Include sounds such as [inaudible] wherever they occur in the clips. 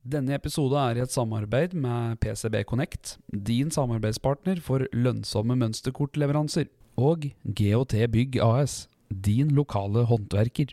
Denne episode er i et samarbeid med PCB Connect, din samarbeidspartner for lønnsomme mønsterkortleveranser, og GOT Bygg AS, din lokale håndverker.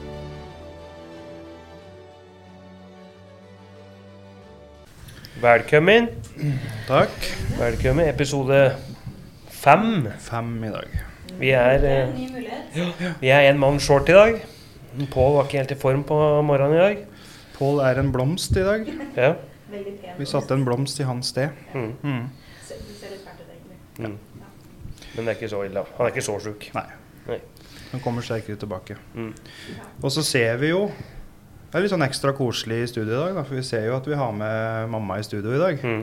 Velkommen. Takk. Velkommen. Episode fem. Fem i dag. Vi er, eh, vi er en mann short i dag. Pål var ikke helt i form på morgenen i dag. Pål er en blomst i dag. Ja. Vi satte en blomst i hans sted. Mm. Mm. Mm. Men det er ikke så ille. Han er ikke så sjuk. Han kommer sterkere tilbake. Mm. Og så ser vi jo Det er litt sånn ekstra koselig i studio i dag, da, for vi ser jo at vi har med mamma i studio i dag. Mm.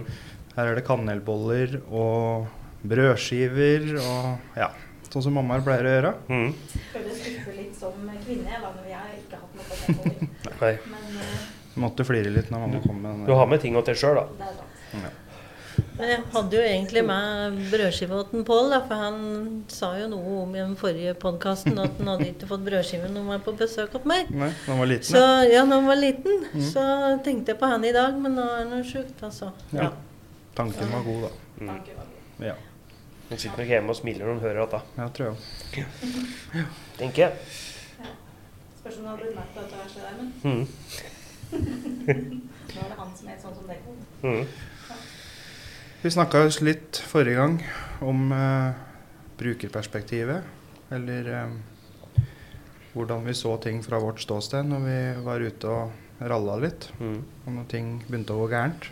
Her er det kanelboller og brødskiver og ja, sånn som mammaer pleier å gjøre. Mm. Føles skuffer litt som kvinne, da, når jeg ikke hatt noe på [laughs] det. Nei. Men eh, Måtte flire litt når mamma kom med den. Du har med ting til deg sjøl, da. det er sant. Men jeg hadde jo egentlig med brødskiva til Pål, for han sa jo noe om i den forrige podkasten at han hadde ikke fått brødskive når han var på besøk hos meg. Nei, når han var liten. Så ja. ja, når han var liten, så tenkte jeg på han i dag, men nå er han sjuk, altså. Ja. Ja. Tanken var god, da. Mm. Ja, Hun sitter nok hjemme og smiler når hun hører dette, ja tror jeg. tenker jeg. Spørs om du har blitt merket dette verset der, men Mm. [laughs] nå er det han som er sånn som deg. Mm. Vi snakka litt forrige gang om eh, brukerperspektivet. Eller eh, hvordan vi så ting fra vårt ståsted når vi var ute og ralla litt. Mm. Og når ting begynte å gå gærent.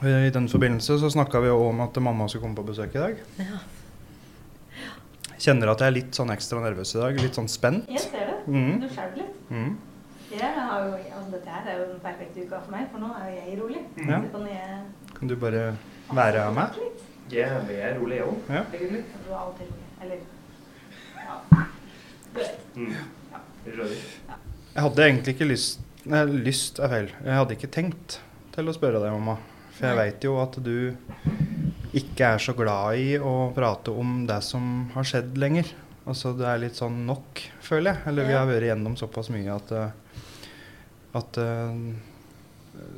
I den forbindelse så snakka vi òg om at mamma skulle komme på besøk i dag. Ja. Kjenner at jeg er litt sånn ekstra nervøs i dag. Litt sånn spent. Jeg ser det. Mm. Du skjelver litt. Mm. Jeg har jo, altså dette her er jo den perfekte uka for meg, for nå er jo jeg rolig. Ja. Kan jeg Kan du bare være av meg? Ja, vi er rolig, jeg òg. Ja. Egentlig. Du er alltid rolig. Eller ja. Du vet. Mm. Ja. skjønner. Jeg hadde egentlig ikke lyst Nei, lyst er feil. Jeg hadde ikke tenkt til å spørre deg, mamma. For jeg veit jo at du ikke er så glad i å prate om det som har skjedd lenger. Altså det er litt sånn nok, føler jeg. Eller vi har vært igjennom såpass mye at eh, at eh,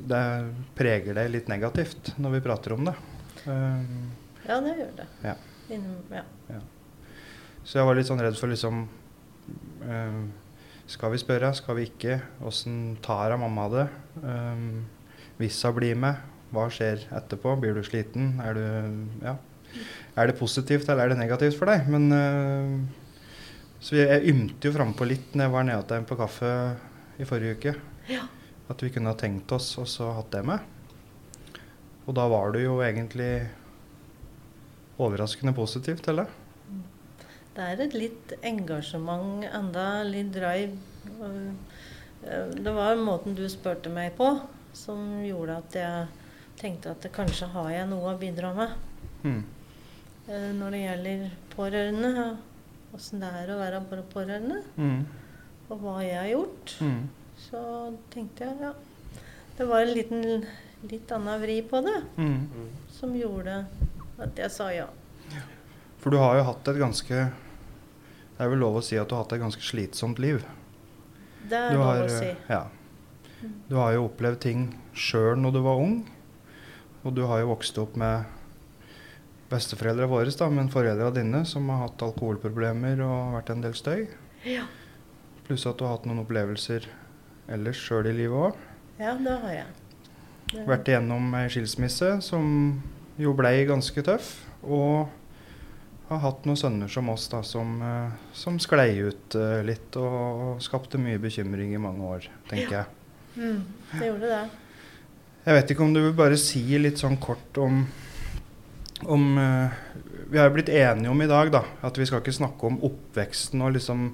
det preger deg litt negativt når vi prater om det. Eh, ja, det gjør det. Ja. Innom, ja. Så jeg var litt sånn redd for liksom eh, Skal vi spørre, skal vi ikke? Åssen tar av mamma det? Hvis hun blir med, hva skjer etterpå? Blir du sliten? Er, du, ja. er det positivt eller er det negativt for deg? Men uh, Så jeg, jeg ymte jo frampå litt når jeg var nede hos deg på kaffe i forrige uke. Ja. At vi kunne ha tenkt oss og så hatt det med. Og da var du jo egentlig overraskende positiv til det. Er et litt engasjement enda, litt drive. eh, Det var måten du spurte meg på som gjorde at jeg tenkte at kanskje har jeg noe å bidra med. Mm. Når det gjelder pårørende, åssen det er å være på- pårørende, Mm. og hva jeg har gjort, Mm. Så tenkte jeg ja. Det var en liten, litt annen vri på det Mm. som gjorde at jeg sa ja. For du har jo hatt et ganske Det er vel lov å si at du har hatt et ganske slitsomt liv. Det er Du lov har, å si. ja. Du har jo opplevd ting sjøl når du var ung. Og du har jo vokst opp med besteforeldra våre, da, men foreldra dine som har hatt alkoholproblemer og vært en del støy. Ja. Pluss at du har hatt noen opplevelser ellers sjøl i livet òg. ja, det har jeg. Det- Vært igjennom ei skilsmisse som jo blei ganske tøff. Og har hatt noen sønner som oss da, som, eh, som sklei ut uh, litt og skapte mye bekymring i mange år, tenker jeg. Mm, det gjorde det. Jeg vet ikke om du vil bare si litt sånn kort om, om uh, Vi har jo blitt enige om i dag da, at vi skal ikke snakke om oppveksten og liksom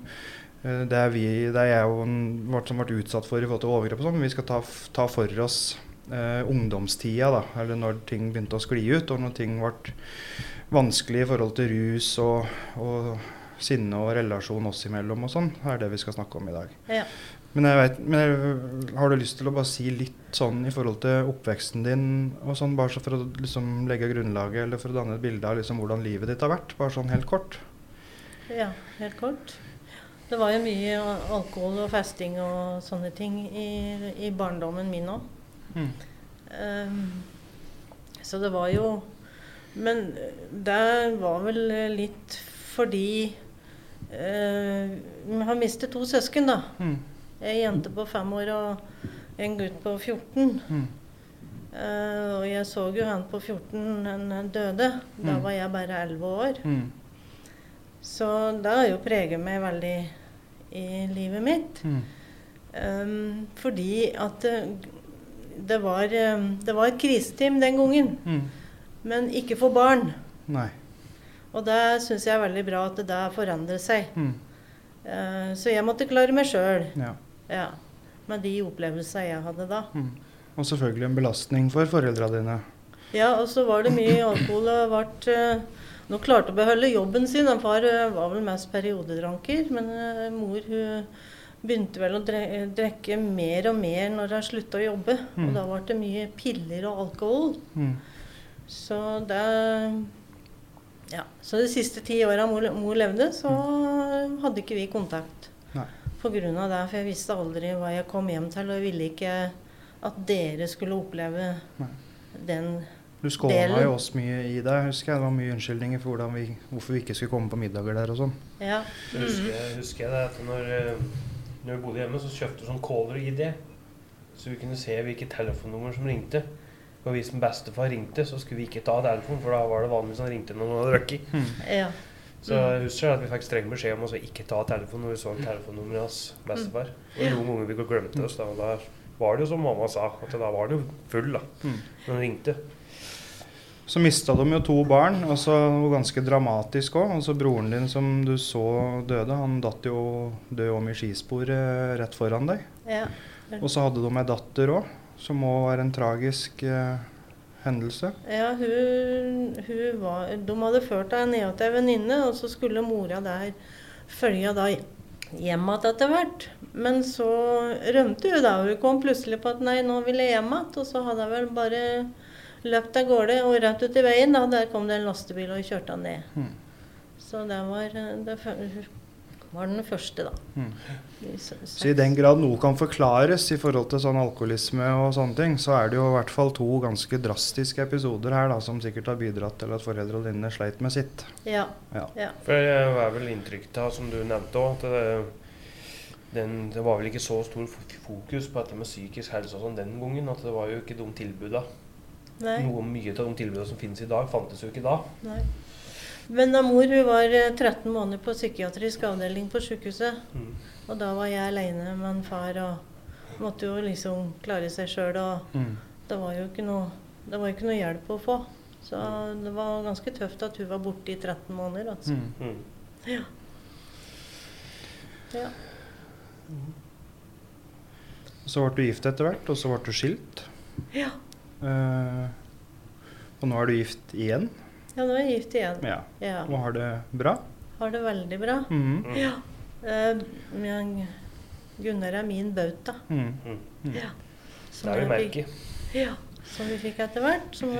det er, vi, det er jeg og en- som ble utsatt for i forhold til overgrep og sånn, men vi skal ta, ta for oss eh, ungdomstida, da, eller når ting begynte å skli ut, og når ting ble vanskelig i forhold til rus og, og sinne og relasjon oss imellom og sånn, er det vi skal snakke om i dag. Ja. Men, jeg vet, men jeg, har du lyst til å bare si litt sånn i forhold til oppveksten din, og sånn, bare så for å liksom legge grunnlaget, eller for å danne et bilde av liksom hvordan livet ditt har vært? Bare sånn helt kort. Ja, helt kort. Det var jo mye alkohol og festing og sånne ting i, i barndommen min òg. Mm. så det var jo Men det var vel litt fordi uh, Vi har mistet to søsken, da. Mm. Ei jente på fem år og en gutt på 14. Mm. Uh, og jeg så jo han på 14, han døde. Da Mm. var jeg bare 11 år. Så det har jo preget meg veldig i livet mitt. Mm. Um, fordi at det, det, var, um, det var et kriseteam den gangen, Mm. men ikke for barn. Nei. Og det syns jeg er veldig bra at det der forandrer seg. Mm. Uh, så jeg måtte klare meg sjøl, Ja. ja, med de opplevelsene jeg hadde da. Mm. Og selvfølgelig en belastning for foreldra dine. Ja, og så var det mye alkohol og ble uh, Nå klarte å beholde jobben sin. Han far uh, var vel mest periodedranker, men uh, mor hun begynte vel å drikke mer og mer når hun slutta å jobbe. Mm. Og da ble det mye piller og alkohol. Mm. Så det Ja. Så de siste ti åra mor, mor levde, så hadde ikke vi kontakt. På grunn av det, for jeg visste aldri hva jeg kom hjem til, og jeg ville ikke at dere skulle oppleve Nei. den Du skåna jo oss mye i deg, husker jeg. Det var mye unnskyldninger for vi, hvorfor vi ikke skulle komme på middager der og sånn. Ja. Så husker husker jeg det at når, eh, når vi bodde hjemme, så kjøpte vi sånn caller-ID. Så vi kunne se hvilke telefonnummer som ringte. Og hvis en bestefar ringte, så skulle vi ikke ta telefonen, for da var det vanligvis han ringte når han hadde drukket. ja. Så jeg husker at vi fikk streng beskjed om å ikke ta telefonen når vi så telefonnummeret hans bestefar. Og noen ganger vi glemte oss, da. Og da var det jo som mamma sa, at da var han jo full da, Mm. når han ringte. Så mista de jo to barn, og så ganske dramatisk òg. Altså broren din som du så døde, han datt jo død om i skisporet rett foran deg. ja. Og så hadde de ei datter òg, som òg var en tragisk eh, hendelse. Ja, hun, hun var De hadde ført henne ned til ei venninne, og så skulle mora der følge da hjem igjen etter hvert. Men så rømte hun da. Hun kom plutselig på at nei, nå vil jeg hjem igjen. Og så hadde hun vel bare løpt av gårde og rett ut i veien. Da. Der kom det en lastebil og kjørte han ned. Mm. Så det var, det var den første, da. Mm. Så i den grad noe kan forklares i forhold til sånn alkoholisme og sånne ting, så er det jo i hvert fall to ganske drastiske episoder her da, som sikkert har bidratt til at foreldrene dine sleit med sitt. Ja. Ja. ja. For det er vel inntrykk av, som du nevnte òg, at det, den, det var vel ikke så stor fokus på dette med psykisk helse og sånn den gangen. At det var jo ikke de tilbuda. Nei. Noe mye av de tilbudene som finnes i dag, fantes jo ikke da. Nei. Men da mor var eh, 13 måneder på psykiatrisk avdeling på sykehuset, Mm. og da var jeg aleine med en far og måtte jo liksom klare seg sjøl, og Mm. det var jo ikke noe, det var ikke noe hjelp å få. Så det var ganske tøft at hun var borte i 13 måneder. Altså. Mm. Ja. Ja. Så ble du gift etter hvert, og så ble du skilt. Ja. Eh, og nå er du gift igjen. ja, nå er jeg gift igjen. Ja. Ja. Og har det bra. Har det veldig bra. Mhm. Mm. Ja. Eh, men Gunnar er min bauta. Mm. Mm. Mm. Ja. Det er jo merket. Ja, som vi fikk etter hvert. Som,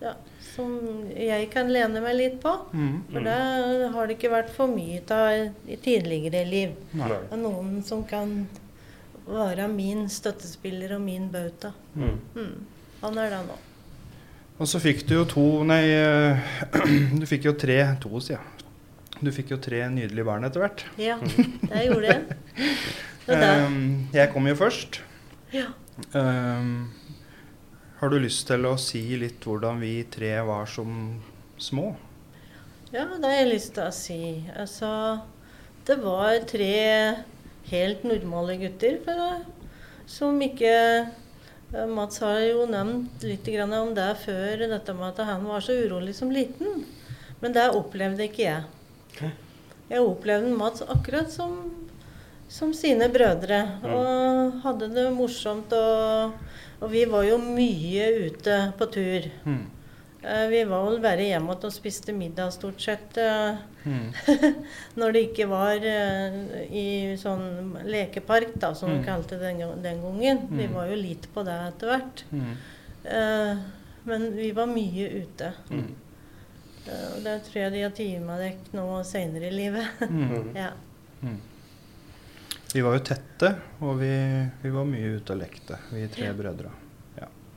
ja, som jeg kan lene meg litt på. Mm. For det har det ikke vært for mye av i tidligere liv. Nei. Noen som kan være min støttespiller og min bauta. Mm. Han er det nå. Og så fikk du jo to Nei, eh, [clears throat] du fikk jo tre To, sier jeg. Du fikk jo tre nydelige barn etter hvert. Ja, det gjorde jeg. [laughs] Det det. Um, jeg kom jo først. Ja. Um, har du lyst til å si litt hvordan vi tre var som små? Ja, det har jeg lyst til å si. Altså, det var tre helt normale gutter for, som ikke Mats har jo nevnt litt om det før, dette med at han var så urolig som liten. Men det opplevde ikke jeg. Jeg opplevde Mats akkurat som, som sine brødre. Og hadde det morsomt. Og, og vi var jo mye ute på tur. Mm. Eh, Vi var vel bare hjemme og spiste middag stort sett. eh, Mm. [laughs] Når det ikke var eh, i sånn lekepark, da, som Mm. vi kalte det den, den gangen. Vi Mm. var jo litt på det etter hvert. Mm. Eh, men vi var mye ute. Og det tror jeg de har tatt med dere nå senere i livet. [laughs] Mm. ja. Mm. Vi var jo tette, og vi, vi var mye ute og lekte, vi tre Ja. brødre.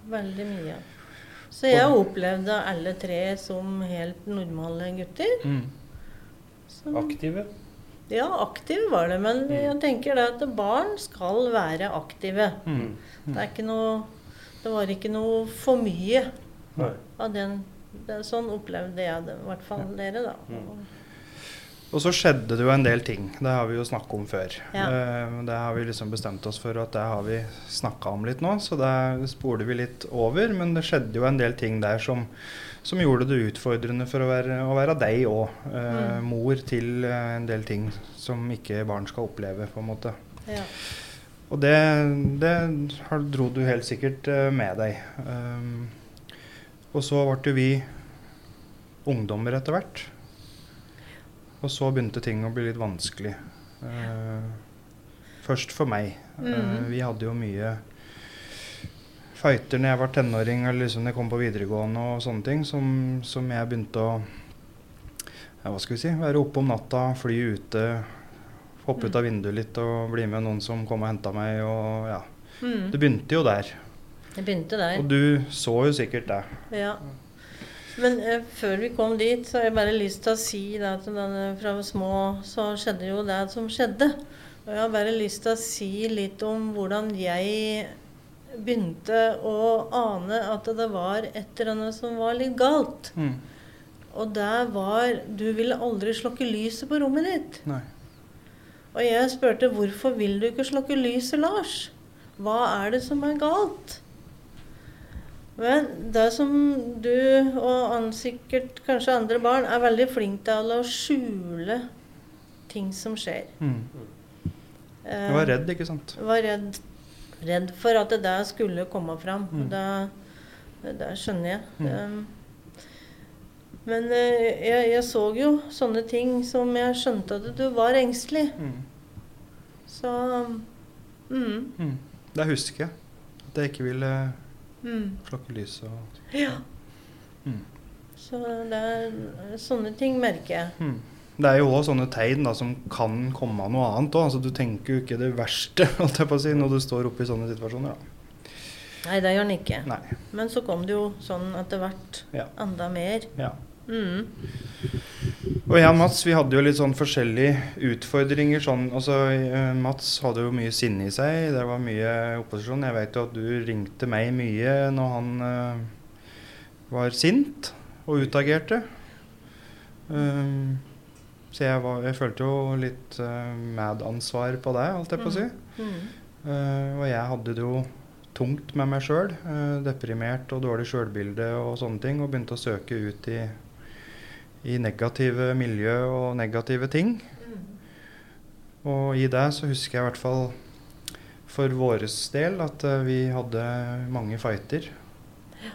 Veldig mye. Så jeg opplevde alle tre som helt normale gutter. Mm. Som, Aktive. ja, aktive var det. Men jeg tenker det at barn skal være aktive. Mm. Det er ikke noe Det var ikke noe for mye Nei. av den det, Sånn opplevde jeg det, i hvert fall dere, da. Og så skjedde det jo en del ting. Det har vi jo snakket om før. Ja. Eh, det har vi liksom bestemt oss for at det har vi snakka om litt nå, så det spoler vi litt over. Men det skjedde jo en del ting der som, som gjorde det utfordrende for å være, å være deg òg. Eh, Mm. Mor til eh, en del ting som ikke barn skal oppleve, på en måte. Ja. Og det, det dro du helt sikkert med deg. Og så ble jo vi ungdommer etter hvert. Og så begynte ting å bli litt vanskelig. Eh, først for meg. Mm. Mhm. vi hadde jo mye fighter når jeg var tenåring eller liksom jeg kom på videregående og sånne ting, som, som jeg begynte å ja, hva skal vi si, være oppe om natta, fly ute, hoppe ut av vinduet litt og bli med noen som kom og henta meg. og ja. Mm. Det begynte jo der. Det begynte der. Og du så jo sikkert det. Ja. Men eh, før vi kom dit, så har jeg bare lyst til å si at denne, fra små så skjedde jo det som skjedde. Og jeg har bare lyst til å si litt om hvordan jeg begynte å ane at det var et eller annet som var litt galt. Mm. Og det var Du ville aldri slokke lyset på rommet ditt. Nei. Og jeg spurte hvorfor vil du ikke slokke lyset, Lars? Hva er det som er galt? Men det som du og sikkert kanskje andre barn er veldig flinke til å skjule ting som skjer. Mm. Eh, Du var redd, ikke sant? Jeg var redd, redd for at det der skulle komme fram. Mm. Det, det skjønner jeg. Mm. Um, men eh, jeg, jeg så jo sånne ting som jeg skjønte at du var engstelig. Mm. Så mm, Mm. Det husker jeg. At jeg ikke ville mm, slokke. Og... Ja. Mm. Så det er, sånne ting merker jeg. Mm. Det er jo òg sånne tegn da, som kan komme av noe annet òg. Altså, du tenker jo ikke det verste [laughs] si, når du står oppe i sånne situasjoner. Da. Nei, det gjør den ikke. Nei. Men så kom det jo sånn etter hvert Ja. enda mer. Ja. Mm. Og jeg og Mats vi hadde jo litt sånn forskjellige utfordringer. Sånn, altså, eh, Mats hadde jo mye sinne i seg. Det var mye opposisjon. Jeg vet jo at du ringte meg mye når han uh, var sint og utagerte. Um, så jeg, var, jeg følte jo litt uh, medansvar på deg, holdt jeg på å si. Mm. Eh, og jeg hadde det jo tungt med meg sjøl. deprimert og dårlig sjølbilde og sånne ting. Og begynte å søke ut i, i negative miljø og negative ting. Og i det så husker jeg i hvert fall for vår del at eh, vi hadde mange fighter. Ja.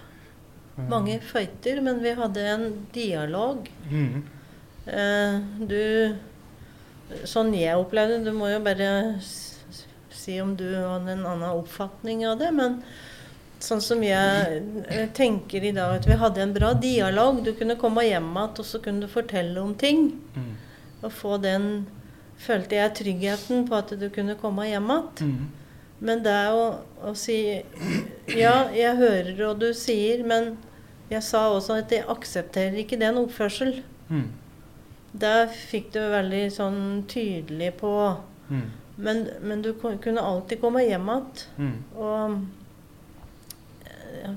Mange fighter, men vi hadde en dialog. Mhm. Eh, du Sånn jeg opplevde du må jo bare si om du hadde en annen oppfatning av det, men sånn som jeg eh, tenker i dag, at vi hadde en bra dialog. Du kunne komme hjem igjen, og så kunne du fortelle om ting. Mm. Og få den Følte jeg tryggheten på at du kunne komme hjem igjen. Mm. Men det å, å si Ja, jeg hører hva du sier, men jeg sa også at jeg aksepterer ikke den oppførsel. Mm. Der fikk du veldig sånn tydelig på. Mm. Men, men du kunne alltid komme hjem igjen. Mhm. Og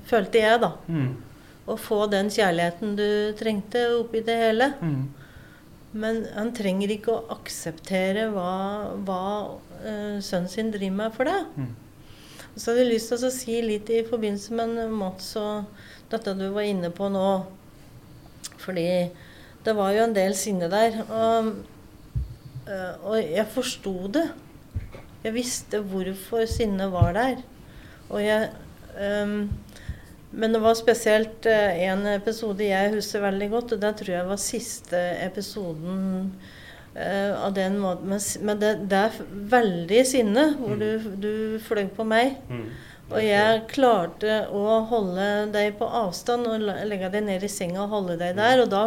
følte jeg, da. Mm. Å få den kjærligheten du trengte oppi det hele. Mm. Men han trenger ikke å akseptere hva, hva uh, sønnen sin driver med for det. Mm. Så hadde jeg lyst til å si litt i forbindelse med Mats og dette du var inne på nå. Fordi det var jo en del sinne der. Og, eh, og jeg forsto det. Jeg visste hvorfor sinnet var der. Og jeg ehm, Men det var spesielt eh, en episode jeg husker veldig godt, og det tror jeg var siste episoden eh, av den måten. Men, men det, det er veldig sinne hvor du, du fløy på meg. Mm. Og jeg klarte å holde deg på avstand og legge deg ned i senga og holde deg der. Og da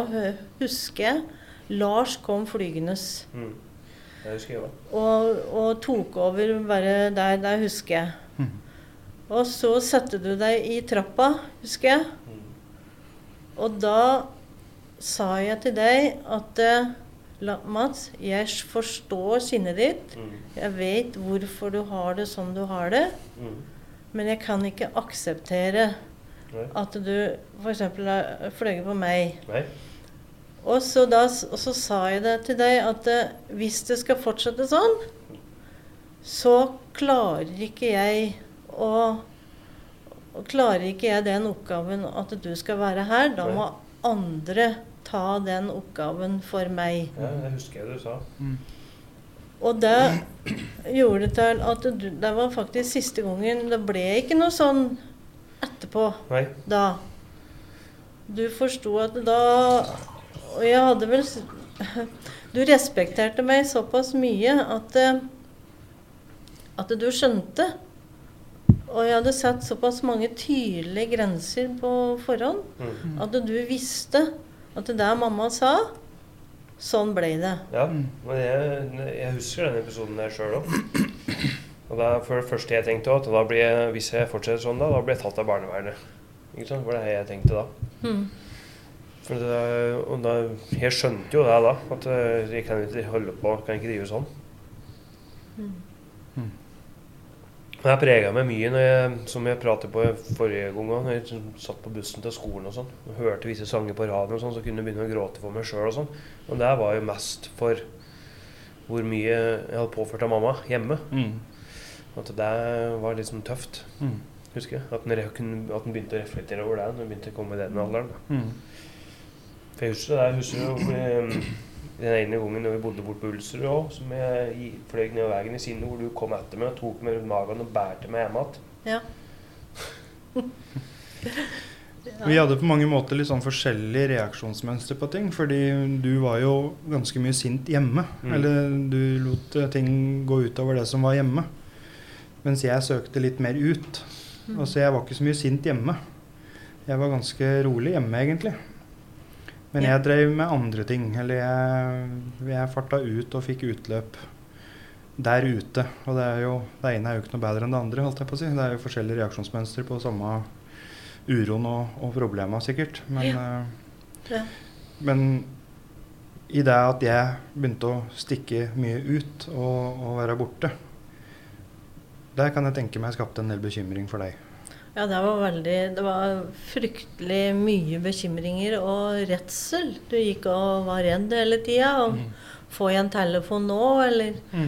husker jeg Lars kom flygende Mm. Det husker jeg òg. og, og tok over bare der. Der husker jeg. Og så satte du deg i trappa, husker jeg. Og da sa jeg til deg at eh, Mats, jeg forstår sinnet ditt. Jeg vet hvorfor du har det sånn du har det. Men jeg kan ikke akseptere at du f.eks. har fløyet på meg. Nei. Og så, da, og så sa jeg det til deg at eh, hvis det skal fortsette sånn, så klarer ikke jeg og Klarer ikke jeg den oppgaven at du skal være her, da må andre ta den oppgaven for meg. Ja, det husker jeg du sa. Mm. Og det gjorde det til at du, det var faktisk siste gangen Det ble ikke noe sånn etterpå Nei. da. Du forsto at da Og jeg hadde vel [laughs] Du respekterte meg såpass mye at eh, at du skjønte. Og jeg hadde satt såpass mange tydelige grenser på forhånd Mm. at du visste at det der mamma sa, sånn ble det. Ja, men jeg, jeg husker den episoden der sjøl òg. Og det er for det første jeg tenkte at da blir jeg, hvis jeg fortsetter sånn, da, da blir jeg tatt av barnevernet. Ikke sant? For det er jeg tenkte da. Mm. For det, og da, jeg skjønte jo det da, at eh, jeg kan ikke holde på, kan ikke drive sånn. Mm. Har prega meg mye, jeg, som jeg pratet på forrige gang òg. jeg sånn satt på bussen til skolen og sånn, og hørte visse sanger på radioen og sånn, så kunne jeg begynne å gråte for meg sjøl og sånn. Og det var jo mest for hvor mye jeg hadde påført av mamma hjemme. Mm. At det var litt sånn tøft, Mm. husker jeg. At når jeg kunne, at en begynte å reflektere over det når den begynte å komme i den alderen. Mm. For jeg husker det, jeg husker jo eh, den ene gangen når vi bodde bort på Ulsrud òg, som jeg fløy ned veien i sinne, hvor du kom etter meg og tok meg rundt magen og bærte meg hjem igjen. Ja. [laughs] Vi hadde på mange måter litt sånn forskjellig reaksjonsmønster på ting. Fordi du var jo ganske mye sint hjemme. Mm. Eller du lot eh, ting gå utover det som var hjemme. Mens jeg søkte litt mer ut. Mm. Altså jeg var ikke så mye sint hjemme. Jeg var ganske rolig hjemme, egentlig. Men jeg drev med andre ting. Eller jeg, jeg farta ut og fikk utløp der ute. Og det jo, det ene er jo ikke noe bedre enn det andre, holdt jeg på å si. Det er jo forskjellige reaksjonsmønstre på samme uroen og, og problema, sikkert. Men, ja. Ja. men i det at jeg begynte å stikke mye ut og, og være borte, der kan jeg tenke meg skapte en del bekymring for deg. Ja, det var veldig Det var fryktelig mye bekymringer og redsel. Du gikk og var redd hele tida. Og får jeg en telefon nå, eller mm.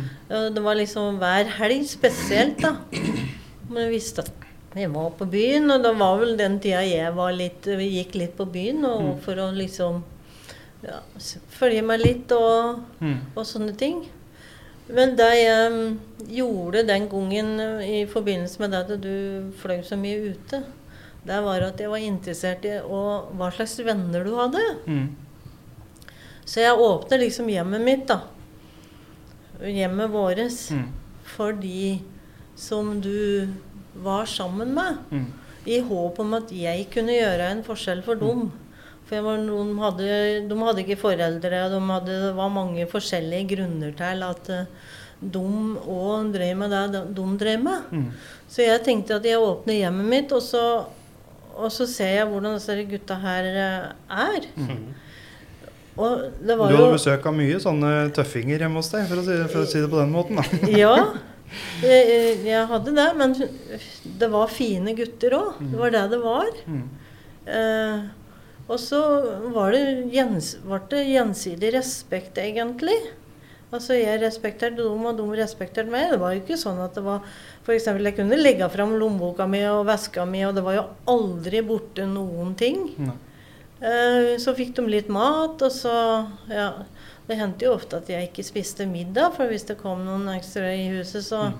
Det var liksom hver helg spesielt, da. Men jeg visste at jeg var på byen, og det var vel den tida jeg var litt gikk litt på byen Mm. for å liksom ja, følge meg litt og, Mm. og sånne ting. Men det jeg mm, gjorde den gangen eh, i forbindelse med det at du fløy så mye ute, det var at jeg var interessert i hva slags venner du hadde. Mm. Så jeg åpnet liksom hjemmet mitt, da. Hjemmet våres. Mm. For de som du var sammen med. Mm. I håp om at jeg kunne gjøre en forskjell for dem. For noen hadde, de hadde ikke foreldre, og de hadde, det var mange forskjellige grunner til at eh, de òg drev med det de, drev med. Mm. Så jeg tenkte at jeg åpner hjemmet mitt, og så, og så ser jeg hvordan disse gutta her eh, er. Og det Du var hadde jo besøk av mye sånne tøffinger hjemme hos deg, for å si, for å si det på den måten. da. [laughs] Ja. Jeg, jeg hadde det, men det var fine gutter òg. Det var det det var. Mm. Eh, og så var det, gjens, var det gjensidig respekt, egentlig. Altså Jeg respekterte dem, og de respekterte meg. Det var jo ikke sånn at det var eksempel, Jeg kunne legge fram lommeboka mi og veska mi, og det var jo aldri borte noen ting. Eh, så fikk de litt mat, og så Ja. Det hendte jo ofte at jeg ikke spiste middag, for hvis det kom noen ekstra i huset, så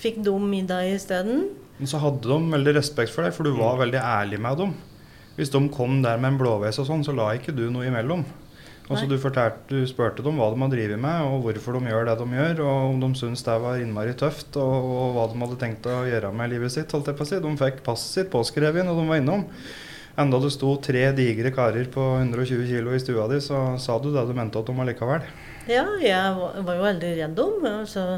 fikk de middag isteden. Men så hadde de veldig respekt for deg, for du var veldig ærlig med dem. Hvis de kom der med en blåveis og sånn, så la ikke du noe imellom. Altså du, fortalte, du spurte dem hva de har drevet med, og hvorfor de gjør det de gjør, og om de syntes det var innmari tøft, og, og hva de hadde tenkt å gjøre med livet sitt. holdt jeg på å si. De fikk passet sitt påskrevet og de var innom. Enda det sto tre digre karer på 120 kg i stua di, så sa du det du mente at de var likevel. Ja, jeg var, var jo veldig redd om. Altså,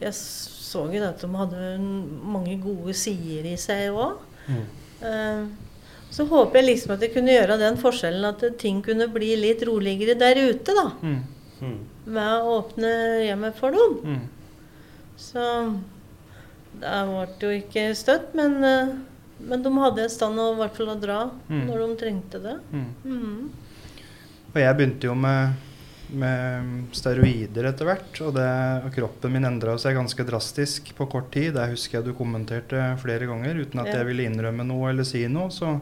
jeg så jo at de hadde mange gode sider i seg òg. Så håper jeg liksom at jeg kunne gjøre den forskjellen at ting kunne bli litt roligere der ute, da. Mm. Mm. Med å åpne hjemmet for dem. Mm. Så det ble jo ikke støtt, men, eh, men de hadde et stand å, i hvert fall å dra Mm. når de trengte det. Mm. Mhm. Og jeg begynte jo med, med steroider etter hvert, og, det, og kroppen min endra seg ganske drastisk på kort tid. Det husker jeg du kommenterte flere ganger uten at Ja. jeg ville innrømme noe eller si noe. Så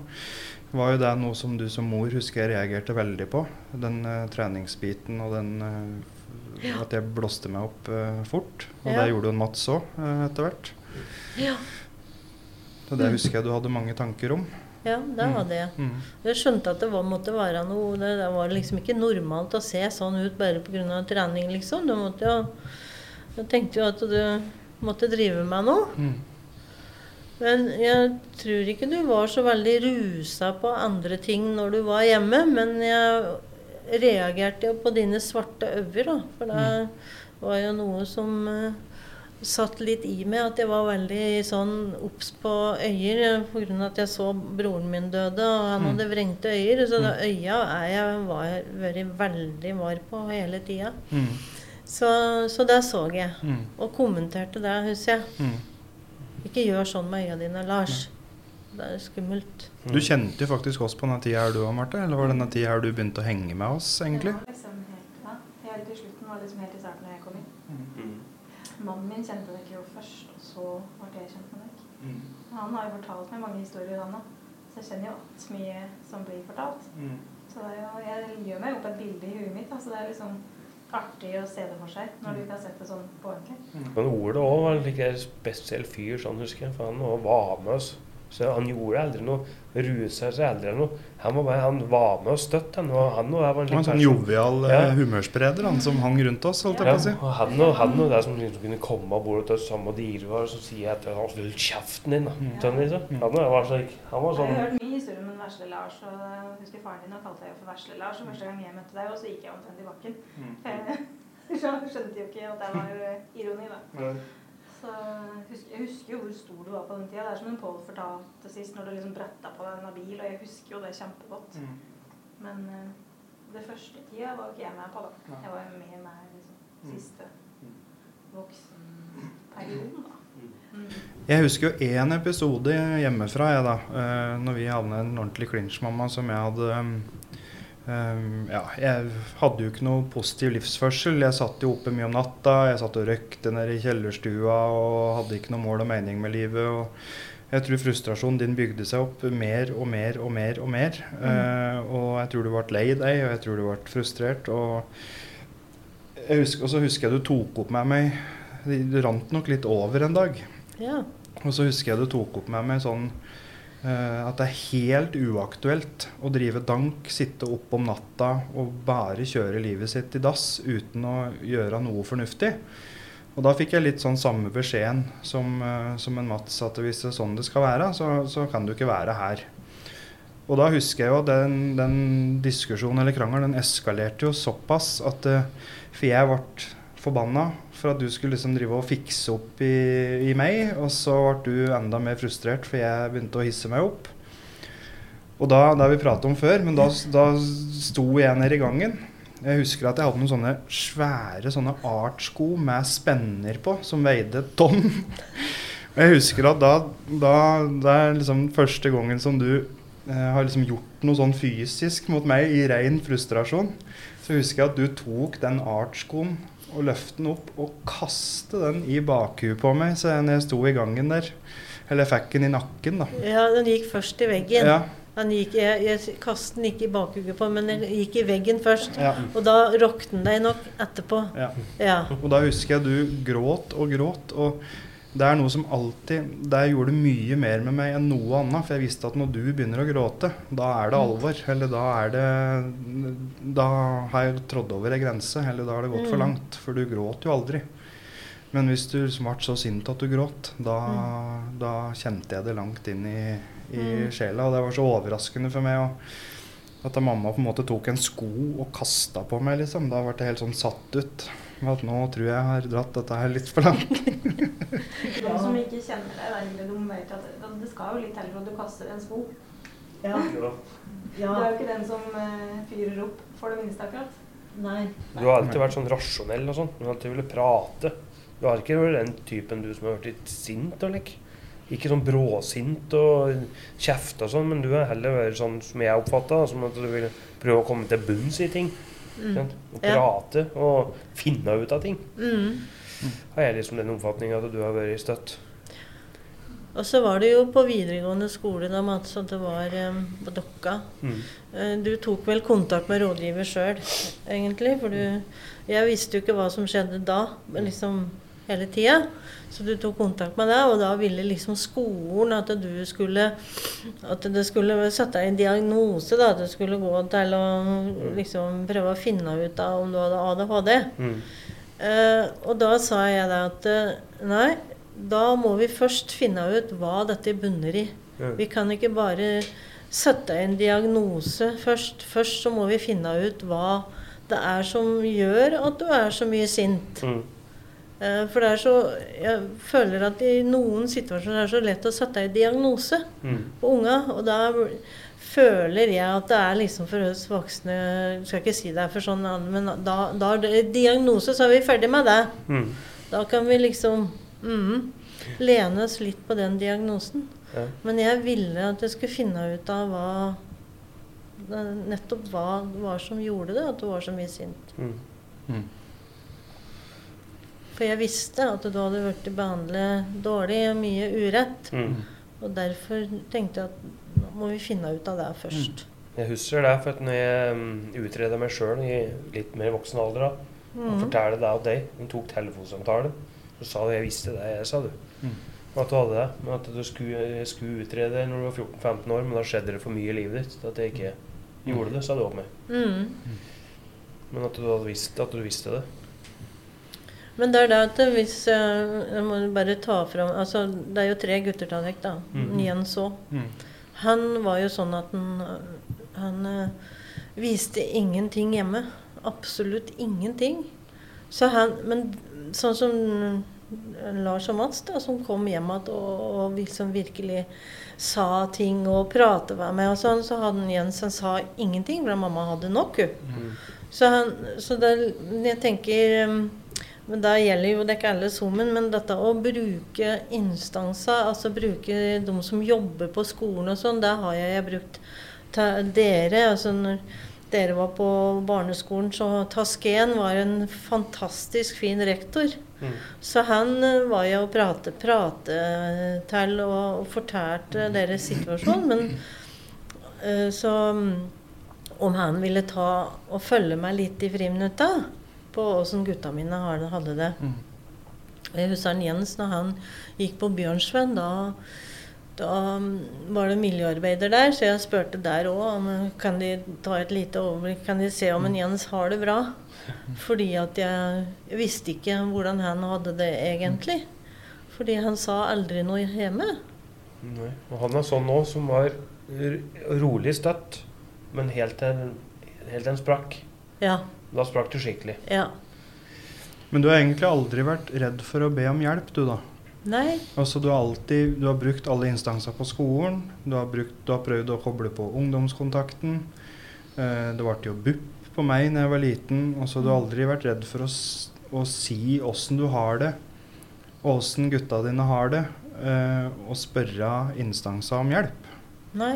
var jo det noe som du som mor husker jeg reagerte veldig på. Den uh, treningsbiten og den eh, At jeg blåste meg opp uh, fort. Og Ja. det gjorde jo Mats òg etter hvert. Ja. Så det husker jeg du hadde mange tanker om. Ja, det Mm. hadde jeg. Mm. Jeg skjønte at det var, måtte være noe det, det var liksom ikke normalt å se sånn ut bare pga. trening, liksom. Du måtte jo Jeg tenkte jo at du måtte drive med noe. Mm. Men jeg tror ikke du var så veldig rusa på andre ting når du var hjemme. Men jeg reagerte jo på dine svarte øyne, da. For det var jo noe som eh, satt litt i meg. At jeg var veldig sånn obs på øyer pga. at jeg så broren min døde, og han Mm. hadde vrengte øyer. Så det øya er jeg var, vært veldig var på hele tida. Mm. Så, så det så jeg. Mm. Og kommenterte det, husker jeg. Mm. Ikke gjør sånn med øya dine, Lars. Det er skummelt. Du kjente jo faktisk oss på denne tida her du òg, Marte? Eller var det denne tida her du begynte å henge med oss, egentlig? Var liksom helt, ja, helt i slutten var liksom helt i starten da jeg kom inn. Mm. Mannen min kjente dere jo først, og så ble jeg kjent med dere. Han har jo fortalt meg mange historier, han òg. Så jeg kjenner jo alt mye som blir fortalt. Så det er jo, jeg gjør meg opp et bilde i huet mitt. Altså det er liksom artig å se det for seg når du ikke har sett det sånn på ordentlig. Men Ole òg var en spesiell fyr, sånn husker jeg. For han var med oss. Så han gjorde aldri noe, rusa seg eller noe. Han var, bare, han var med og støtte han. Og han og var en en sånn jovial Ja. eh, humørspreder han som hang rundt oss, holdt jeg Ja, på å si. og han og, han og det som liksom kunne komme av bordet til oss samme dyre var, så sier jeg at han skulle holde kjeften din. Mm. Sånn, liksom. Han var slik. Han var sånn Jeg har sånn hørt mye historier om en vesle Lars, og jeg husker faren din og kalte deg for vesle Lars. Og første gang jeg møtte deg, og så gikk jeg omtrent i bakken. [laughs] Jeg skjønte jo ikke at det var eh, ironi, da. Så jeg husker, jo hvor stor du var på den tida. Det er som en Pål fortalte sist, når du liksom bretta på deg en bil, og jeg husker jo det kjempegodt. Men uh, det første tida var jo ikke jeg med på, da. Jeg var jo med meg liksom siste voksenperioden, da. Mm. Jeg husker jo én episode hjemmefra, jeg da. eh, når vi havna i en ordentlig klinsj, mamma, som jeg hadde um, um, Ja, jeg hadde jo ikke noe positiv livsførsel. Jeg satt jo oppe mye om natta. Jeg satt og røykte nede i kjellerstua og hadde ikke noe mål og mening med livet. og jeg tror frustrasjonen din bygde seg opp mer og mer og mer og mer. Eh, og jeg tror du ble lei deg, og jeg tror du ble frustrert. Og, husker, så husker jeg du tok opp med meg Det rant nok litt over en dag. Ja. Og så husker jeg du tok opp med meg sånn at det er helt uaktuelt å drive dank, sitte opp om natta og bare kjøre livet sitt i dass uten å gjøre noe fornuftig. Og da fikk jeg litt sånn samme beskjeden som, eh, som en Mats at hvis det er sånn det skal være, så, så kan du ikke være her. Og da husker jeg jo at den, den diskusjonen eller krangelen eskalerte jo såpass at eh, For jeg ble forbanna for at du skulle liksom drive og fikse opp i, i meg, og så ble du enda mer frustrert for jeg begynte å hisse meg opp. Og da, det har vi pratet om før, men da, da sto jeg nede i gangen. Jeg husker at jeg hadde noen sånne svære sånne artsko med spenner på, som veide et tonn. Jeg husker at da, da Det er liksom første gangen som du eh, har liksom gjort noe sånn fysisk mot meg i ren frustrasjon. Så husker jeg at du tok den artskoen og løfte den opp og kaste den i bakhuet på meg så jeg sto i gangen der. Eller jeg fikk den i nakken, da. Ja, den gikk først i veggen. Ja, gikk, jeg, jeg kastet den ikke i bakhuget på, men den gikk i veggen først. ja, Og da rokte den deg nok etterpå. ja. Ja. Og da husker jeg du gråt og gråt. Og det er noe som alltid Det gjorde mye mer med meg enn noe annet. For jeg visste at når du begynner å gråte, da er det alvor. Eller da er det Da har jeg trådt over ei grense. Eller da har det gått for Mm. langt. For du gråt jo aldri. Men hvis du ble så sint at du gråt, da, da kjente jeg det langt inn i, i Mm. sjela. Og det var så overraskende for meg. Og at mamma på en måte tok en sko og kasta på meg, liksom. Da ble jeg helt sånn satt ut. At nå tror jeg jeg har dratt dette her litt for langt. [laughs] De som ikke kjenner deg, egentlig, de vet at det, det skal jo litt til for at du kaster en sko. Ja. Du er jo ikke den som eh, fyrer opp for det minste, akkurat. Nei. Du har alltid vært sånn rasjonell og sånn. Du har alltid villet prate. Du har ikke vært den typen du som har vært litt sint og like. Ikke sånn bråsint og kjefte og sånn, men du har heller vært sånn som jeg oppfatta, som at du vil prøve å komme til bunns i ting. Mm. Og Og Ja. prate og finne ut av ting. Mm. Har jeg liksom den oppfatninga at du har vært støtt. Og så var det jo på videregående skole da, Mats, at det var um, på Dokka. Mm. Eh, Du tok vel kontakt med rådgiver sjøl, egentlig? For du Jeg visste jo ikke hva som skjedde da, men liksom hele tida. Så du tok kontakt med deg, og da ville liksom skolen at du skulle At det skulle sette deg en diagnose, da. At du skulle gå til å liksom prøve å finne ut da, om du hadde ADHD. Mm. Uh, og da sa jeg da at eh, nei, da må vi først finne ut hva dette bunner i. Mm. Vi kan ikke bare sette en diagnose først. Først så må vi finne ut hva det er som gjør at du er så mye sint. Mm. Eh, for det er så Jeg føler at i noen situasjoner er det så lett å sette en diagnose Mm. på unga. Og da føler jeg at det er liksom for oss voksne Jeg skal ikke si det er for sånn, men da, da er det diagnose, så er vi ferdig med det. Mm. Da kan vi liksom mm, lene oss litt på den diagnosen. Ja. Men jeg ville at jeg skulle finne ut av hva Nettopp hva det var som gjorde det, at du var så mye sint. Mm. For jeg visste at du hadde blitt behandlet dårlig og mye urett. Mm. Og derfor tenkte jeg at nå må vi finne ut av det først. Jeg husker det, for at når jeg um, utreda meg sjøl i litt mer voksen alder, da, og Mhm. fortalte det av deg, hun tok telefonsamtale, så sa du jeg visste det jeg sa, du. Mm. At du hadde det. Men at du skulle, skulle utrede når du var 14-15 år, men da skjedde det for mye i livet ditt til at jeg ikke gjorde det, sa du om meg. Mm. Men at du hadde visst at du visste det. Men det er da at hvis eh, Jeg må bare ta fram altså, Det er jo tre gutter til deg, da. Mhm. Jens òg. Mm. Han var jo sånn at han, han eh, viste ingenting hjemme. Absolutt ingenting. Så han, men sånn som Lars og Mats, da, som kom hjem igjen og, og liksom virkelig sa ting og pratet med og sånn, så hadde Jens han sa ingenting, for mamma hadde nok, hun. Så, han, så det, jeg tenker um, men Da gjelder jo det ikke alle sammen, men dette å bruke instanser, altså bruke de som jobber på skolen og sånn, det har jeg, brukt til dere. altså når dere var på barneskolen, så Tasken var en fantastisk fin rektor. Mm. Så han eh, var jo å prate, prate til og, og fortalte deres situasjon. Men eh, så mm, om han ville ta og følge meg litt i friminutta på åssen gutta mine hadde det. Mm. Jeg husker Jens når han gikk på Bjørnsven. Da, da mm, var det miljøarbeider der, så jeg spurte der òg kan de ta et lite overblikk. Kan de se om en Jens har det bra? [laughs] Fordi at jeg visste ikke hvordan han hadde det egentlig. Fordi han sa aldri noe hjemme. Nei. Og han er sånn nå, som var rolig støtt, men helt til en sprakk. Ja. Da sprakk du skikkelig. ja. Men du har egentlig aldri vært redd for å be om hjelp, du da? Nei. Altså Du har alltid, du har brukt alle instanser på skolen. Du har, brukt, du har prøvd å koble på ungdomskontakten. Eh, det ble jo BUP på meg når jeg var liten, Altså, du har aldri vært redd for å, å si åssen du har det, og åssen gutta dine har det, eh, og spørre instanser om hjelp. Nei,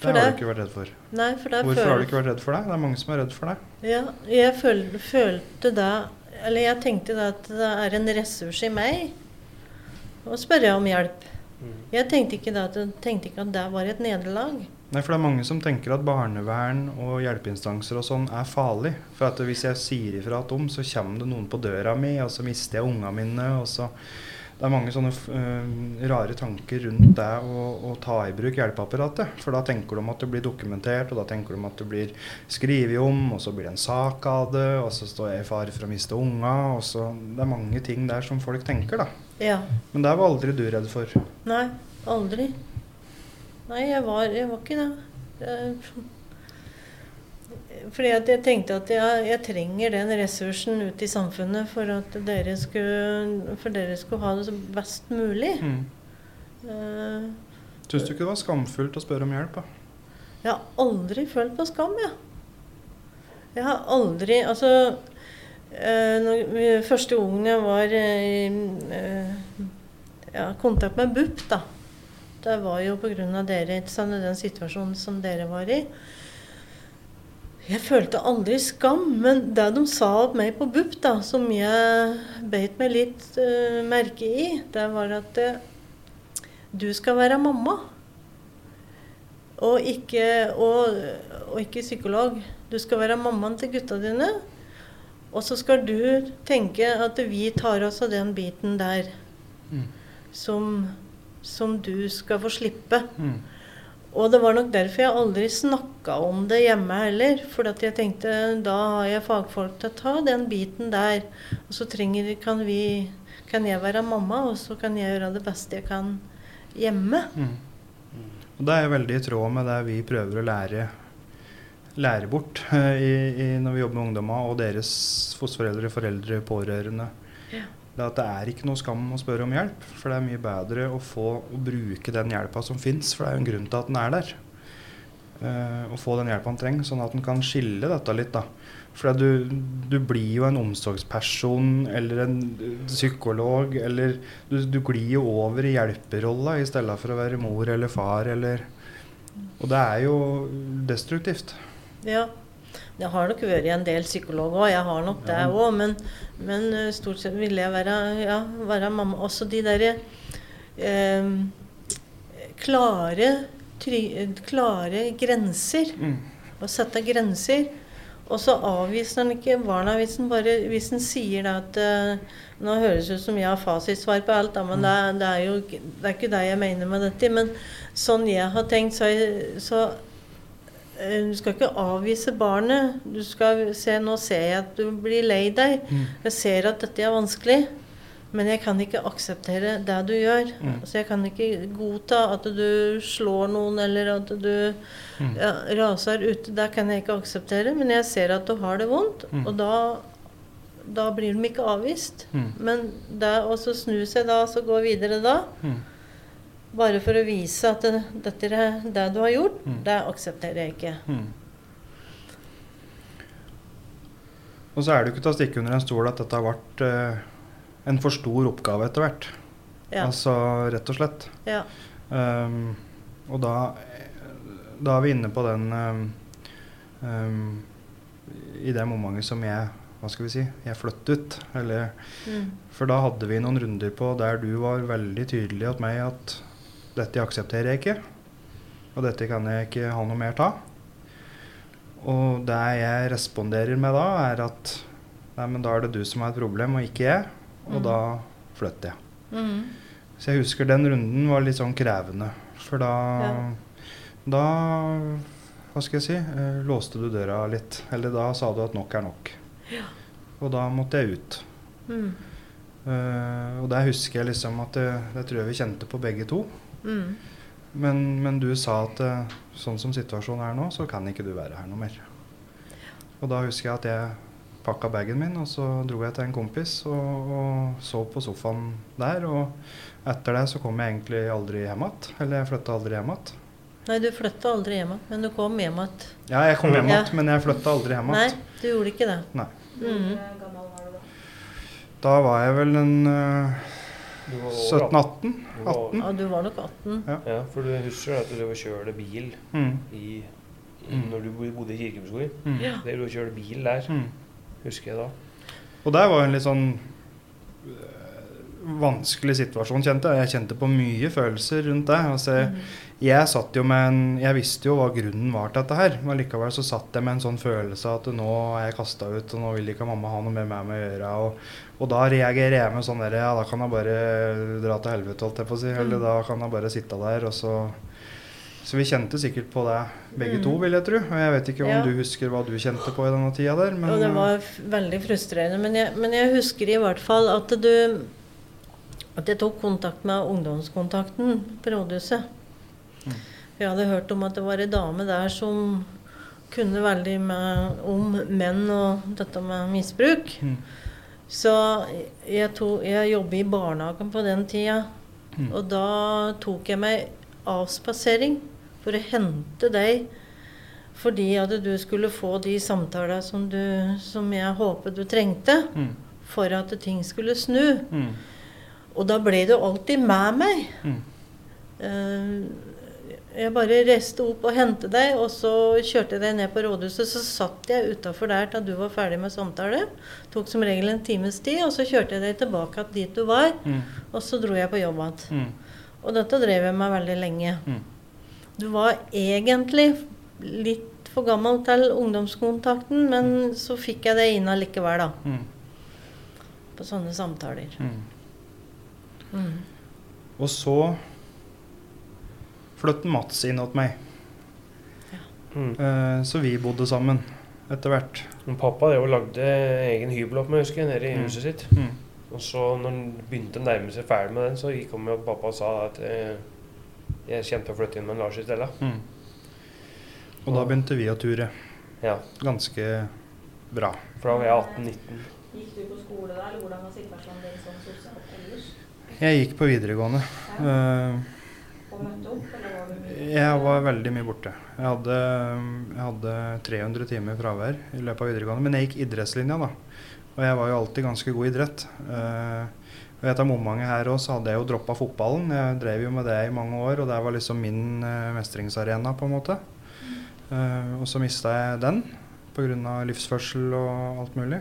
Det har det- du ikke vært redd for. nei for Hvorfor har du ikke vært redd for det? Det er mange som er redd for det. Ja, jeg føl, følte da Eller jeg tenkte da at det er en ressurs i meg å spørre om hjelp. Mm. Jeg tenkte ikke, da at, tenkte ikke at det var et nederlag. Nei, for det er mange som tenker at barnevern og hjelpeinstanser og sånn er farlig. For at hvis jeg sier ifra at om, så kommer det noen på døra mi, og så mister jeg unga mine, og så Det er mange sånne uh, rare tanker rundt det å, å ta i bruk hjelpeapparatet. For da tenker du om at det blir dokumentert, og da tenker du om at det blir skrevet om, og så blir det en sak av det, og så står jeg i fare for å miste unga, og så Det er mange ting der som folk tenker, da. Ja. Men det var aldri du redd for. Nei, aldri. Nei, jeg var, jeg var ikke det. Fordi at jeg tenkte at jeg, jeg trenger den ressursen ut i samfunnet for at dere skulle, for dere skulle ha det så best mulig. Mm. Uh, Syns du ikke det var skamfullt å spørre om hjelp? da? Jeg har aldri følt på skam, jeg. Jeg har aldri Altså eh, når Første gangen jeg var eh, i eh, ja, kontakt med BUP, da. Det var jo pga. dere, den situasjonen som dere var i. Jeg følte aldri skam, men det de sa om meg på BUP, da, som jeg beit meg litt uh, merke i, det var at uh, du skal være mamma. Og ikke, og, og ikke psykolog. Du skal være mammaen til gutta dine. Og så skal du tenke at vi tar oss av den biten der Mm. som, som du skal få slippe. Mm. Og det var nok derfor jeg aldri snakka om det hjemme heller. For jeg tenkte da har jeg fagfolk til å ta den biten der. Og så trenger, kan, vi, kan jeg være mamma, og så kan jeg gjøre det beste jeg kan hjemme. Mm. Og det er veldig i tråd med det vi prøver å lære, lære bort eh, i, i, når vi jobber med ungdommer og deres fosterforeldre, foreldre, pårørende. Ja. Det at det er ikke noe skam å spørre om hjelp, for det er mye bedre å få å bruke den hjelpa som fins, for det er jo en grunn til at den er der. Eh, å få den hjelpa han trenger, sånn at han kan skille dette litt. da. For du, du blir jo en omsorgsperson eller en eh, psykolog, eller du, du glir jo over i hjelperolla i stedet for å være mor eller far eller Og det er jo destruktivt. Ja. Jeg har nok vært en del psykolog òg, jeg har nok det òg. Men, men uh, stort sett ville jeg være, ja, være mamma. Også de derre uh, klare, klare grenser. Mm. Å sette grenser. Og så avviser han ikke barna hvis han, bare, hvis han sier at uh, Nå høres det ut som jeg har fasitsvar på alt, da, men det, er- det er jo det er ikke det jeg mener med dette. Men sånn jeg har tenkt, så, så Du skal ikke avvise barnet. Du skal se Nå ser jeg at du blir lei deg. Mm. Jeg ser at dette er vanskelig. Men jeg kan ikke akseptere det du gjør. Mm. Så jeg kan ikke godta at du slår noen, eller at du Mm. ja, raser ute. Det kan jeg ikke akseptere. Men jeg ser at du har det vondt, Mm. og da, da blir de ikke avvist. Mm. Men det å så snu seg da, så gå videre da, Mm. Bare for å vise at det, dette er det du har gjort, Mm. det aksepterer jeg ikke. Mm. Og så er det jo ikke til å stikke under en stol at dette har vært eh, en for stor oppgave etter hvert. Ja. Altså rett og slett. ja. Um, og da, da er vi inne på den um, um, I det momentet som jeg hva skal vi si, jeg flyttet ut. Eller, Mm. for da hadde vi noen runder på der du var veldig tydelig til meg at dette aksepterer jeg ikke. Og dette kan jeg ikke ha noe mer av. Og det jeg responderer med da, er at nei, men da er det du som har et problem, og ikke jeg. Og Mm. da flytter jeg. Mm. Så jeg husker den runden var litt sånn krevende. For da Ja. Da Hva skal jeg si? Eh, låste du døra litt. Eller da sa du at nok er nok. Og da måtte jeg ut. Mm. Uh, og der husker jeg liksom at det, det tror jeg vi kjente på begge to. Mm. Men, men du sa at eh, sånn som situasjonen er nå, så kan ikke du være her noe mer. Og da husker jeg at jeg pakka bagen min, og så dro jeg til en kompis og, og sov på sofaen der. Og etter det så kom jeg egentlig aldri hjem igjen. Eller jeg flytta aldri hjem igjen. Nei, du flytta aldri hjem igjen, men du kom hjem igjen. Ja, jeg kom hjem Ja. men jeg flytta aldri hjem Nei, du gjorde ikke det. Nei. Mm. Da? Var jeg vel en over 17-18. Du var- 18. Ja, du var nok 18. Ja, for du husker at du kjørte bil Mm. i, Mm. når du bodde i Kirkebøskogen. Mm. Ja. Der du kjørte bil der, Mm. husker jeg da. Og der var en litt sånn vanskelig situasjon, kjente jeg. Jeg kjente på mye følelser rundt det. Altså, jeg, jeg satt jo med en Jeg visste jo hva grunnen var til dette her, men likevel så satt jeg med en sånn følelse at nå er jeg kasta ut, og nå vil ikke mamma ha noe med meg å gjøre. Og, og da reagerer jeg med sånn der Ja, da kan jeg bare dra til helvete, holdt jeg på å si. Eller da kan jeg bare sitte der, og så Så vi kjente sikkert på det begge Mm. to, vil jeg tro. Og jeg vet ikke om Ja. du husker hva du kjente på i denne tida der, men Og det var veldig frustrerende. Men jeg, men jeg husker i hvert fall at du At jeg tok kontakt med ungdomskontakten på rådhuset. Mm. Jeg hadde hørt om at det var ei dame der som kunne veldig med, om menn og dette med misbruk. Mm. Så jeg, to, jeg jobber i barnehagen på den tida. Mm. Og da tok jeg meg avspasering for å hente deg fordi at du skulle få de samtalene som, som jeg håpet du trengte Mm. for at ting skulle snu. Mm. Og da ble du alltid med meg. Mm. Eh, jeg bare reiste opp og hentet deg, og så kjørte jeg deg ned på rådhuset. Så satt jeg utafor der til du var ferdig med samtale. Tok som regel en times tid, og så kjørte jeg deg tilbake dit du var. Mm. Og så dro jeg på jobb igjen. Mm. Og dette drev jeg med veldig lenge. Mm. Du var egentlig litt for gammel til ungdomskontakten, men så fikk jeg det inn allikevel, da. Mm. På sånne samtaler. Mm. Og så flyttet Mats inn hos meg. Mm. Uh, så vi bodde sammen etter hvert. Men pappa det jo lagde egen hybel opp med, husker jeg, nede i Mm. huset sitt. Mm. Og så når han begynte å nærme seg ferdig med den, så gikk han med og pappa og sa at eh, jeg kjente å flytte inn med Lars i stedet. Mm. Og da begynte vi å ture. Ja, Ganske bra. for da var jeg 18-19. Gikk du på skole der, eller hvordan var situasjonen din sånn sosialt ellers? Jeg gikk på videregående. Eh, jeg var veldig mye borte. Jeg hadde, jeg hadde 300 timer fravær i løpet av videregående. Men jeg gikk idrettslinja, da. Og jeg var jo alltid ganske god i idrett. Eh, og etter omfanget her òg, så hadde jeg jo droppa fotballen. Jeg drev jo med det i mange år, og det var liksom min eh, mestringsarena, på en måte. Eh, og så mista jeg den pga. livsførsel og alt mulig.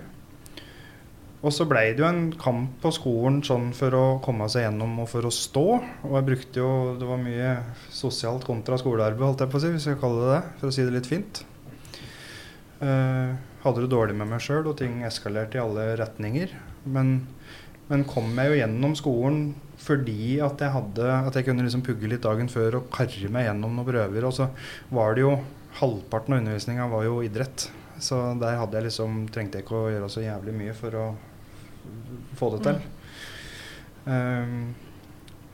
Og så blei det jo en kamp på skolen sånn for å komme seg gjennom og for å stå. Og jeg brukte jo Det var mye sosialt kontra skolearbeid, holdt jeg på å si, hvis jeg kaller det det, for å si det litt fint. Uh, hadde det dårlig med meg sjøl, og ting eskalerte i alle retninger. Men, men kom jeg jo gjennom skolen fordi at jeg hadde At jeg kunne liksom pugge litt dagen før og karre meg gjennom noen prøver. Og så var det jo Halvparten av undervisninga var jo idrett. Så der hadde jeg liksom trengte jeg ikke å gjøre så jævlig mye for å få det til. Um,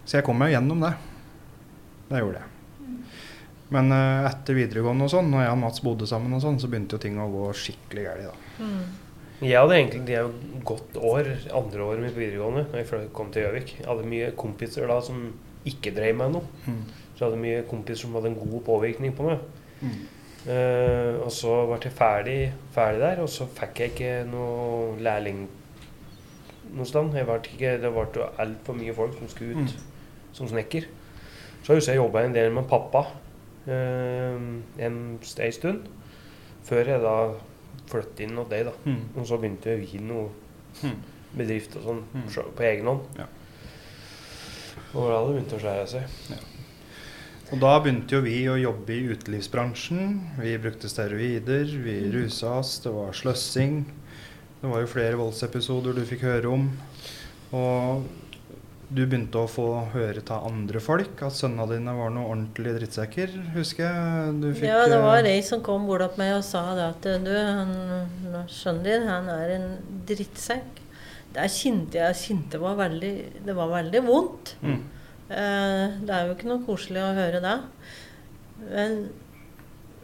så jeg kom meg gjennom det. Det gjorde jeg. Men uh, etter videregående og sånn, når jeg og Mats bodde sammen, og sånn, så begynte jo ting å gå skikkelig galt. da. Mm. Jeg hadde egentlig et godt år, andre året mitt på videregående, når jeg kom til Gjøvik. Jeg hadde mye kompiser da som ikke drev med noe. Mm. Så jeg hadde mye kompiser som hadde en god påvirkning på meg. Mm. Uh, og så ble jeg ferdig, ferdig der, og så fikk jeg ikke noe lærling noe sted. Jeg ble ikke, det ble altfor mye folk som skulle ut som snekker. Så husker jeg jobba en del med pappa eh, en, en stund, før jeg da flyttet inn hos deg. da. Mm. Og så begynte vi noe Mm. bedrift og sånn Mm. på egen hånd. Ja. Og da det begynt å skjære seg. Og da begynte jo vi å jobbe i utelivsbransjen. Vi brukte steroider, vi rusa oss, det var sløssing. Det var jo flere voldsepisoder du fikk høre om. Og du begynte å få høre av andre folk at sønnene dine var noen ordentlige drittsekker, husker jeg. Du fikk, Ja, det var eh, ei som kom bort til meg og sa det at du, han, sønnen din, han er en drittsekk. Der kjente jeg kjente var veldig, Det var veldig vondt. mm, Eh, det er jo ikke noe koselig å høre det. Men,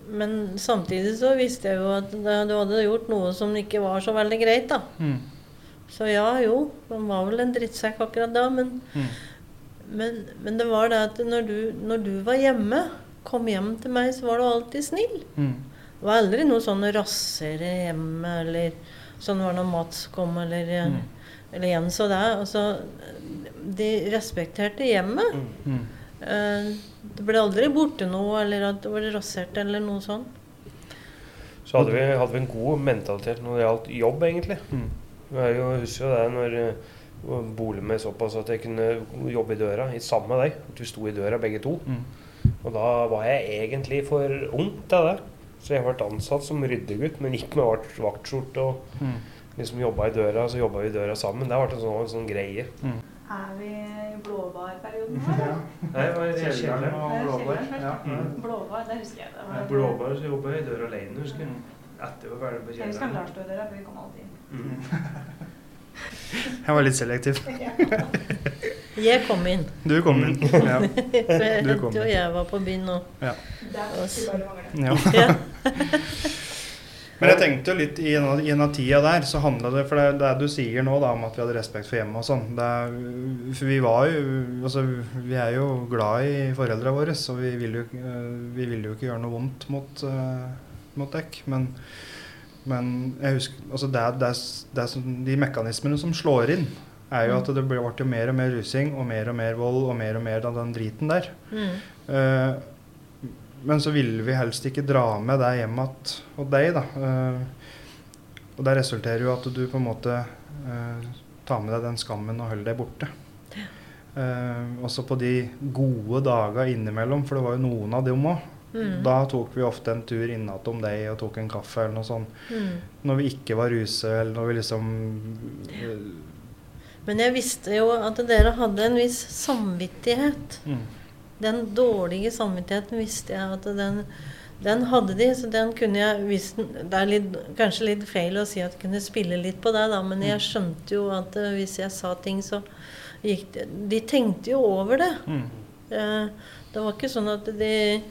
men samtidig så visste jeg jo at du hadde gjort noe som ikke var så veldig greit, da. mm, Så ja, jo, han var vel en drittsekk akkurat da, men, mm, men, men det var det at når du, når du var hjemme, kom hjem til meg, så var du alltid snill. Mm. Det var aldri noe sånn rasere hjemme, eller sånn var det når Mats kom, eller, Mm. eller Jens og deg. Altså, de respekterte hjemmet. Mm. Eh, det ble aldri borte noe, eller at det var rasert, eller noe sånt. Så hadde vi, hadde vi en god mentalitet når det gjaldt jobb, egentlig. Mm. Jeg husker jo det når jeg bolig med såpass at jeg kunne jobbe i døra i sammen med deg. At vi sto i døra begge to. Mm. Og da var jeg egentlig for ung til det. Så jeg ble ansatt som ryddegutt, men ikke med vakt- vaktskjorte og Mm. liksom jobba i døra. Så jobba vi i døra sammen. Det ble en sånn, en sånn greie. Er vi i blåbarperioden nå, eller? [laughs] Nei, det var Kjelleren og blåbær. Ja. Mm. Blåbar, det husker jeg. Det var, Blåbær så jobba jeg i døra alene, husker jeg. Etter å var ferdig på Jeg husker kjelleren. Lars sto i døra, for vi kom alltid inn. Mm. Jeg var litt selektiv. [laughs] Jeg kom inn. Du kom inn. [laughs] Ja. Du kom du og jeg var på byen nå. Der skulle bare mangle. Ja. Men jeg tenkte jo litt i en av, tida der, så handla det For det, det du sier nå, da, om at vi hadde respekt for hjemmet og sånn For vi var jo Altså, vi er jo glad i foreldra våre, så vi ville jo, ikke- vi vil jo ikke gjøre noe vondt mot, uh, mot dekk. Men, men jeg husker Altså, det, det, det er de mekanismene som slår inn, er jo at det ble, ble mer og mer rusing og mer og mer vold og mer og mer av den driten der. Mm. Eh, men så ville vi helst ikke dra med deg hjem igjen hos deg, da. Eh, og det resulterer jo at du på en måte eh, tar med deg den skammen og holder deg borte. Eh, også på de gode daga innimellom, for det var jo noen av dem òg. Mm. Da tok vi ofte en tur innatom deg og tok en kaffe eller noe sånt. Mm. Når vi ikke var ruse, eller når vi liksom eh, Men jeg visste jo at dere hadde en viss samvittighet. mm, Den dårlige samvittigheten visste jeg at den, den hadde de. Så den kunne jeg visst, Det er litt, kanskje litt feil å si at jeg kunne spille litt på det, da, men jeg skjønte jo at eh, hvis jeg sa ting, så gikk det De tenkte jo over det. mm, Eh, Det var ikke sånn at de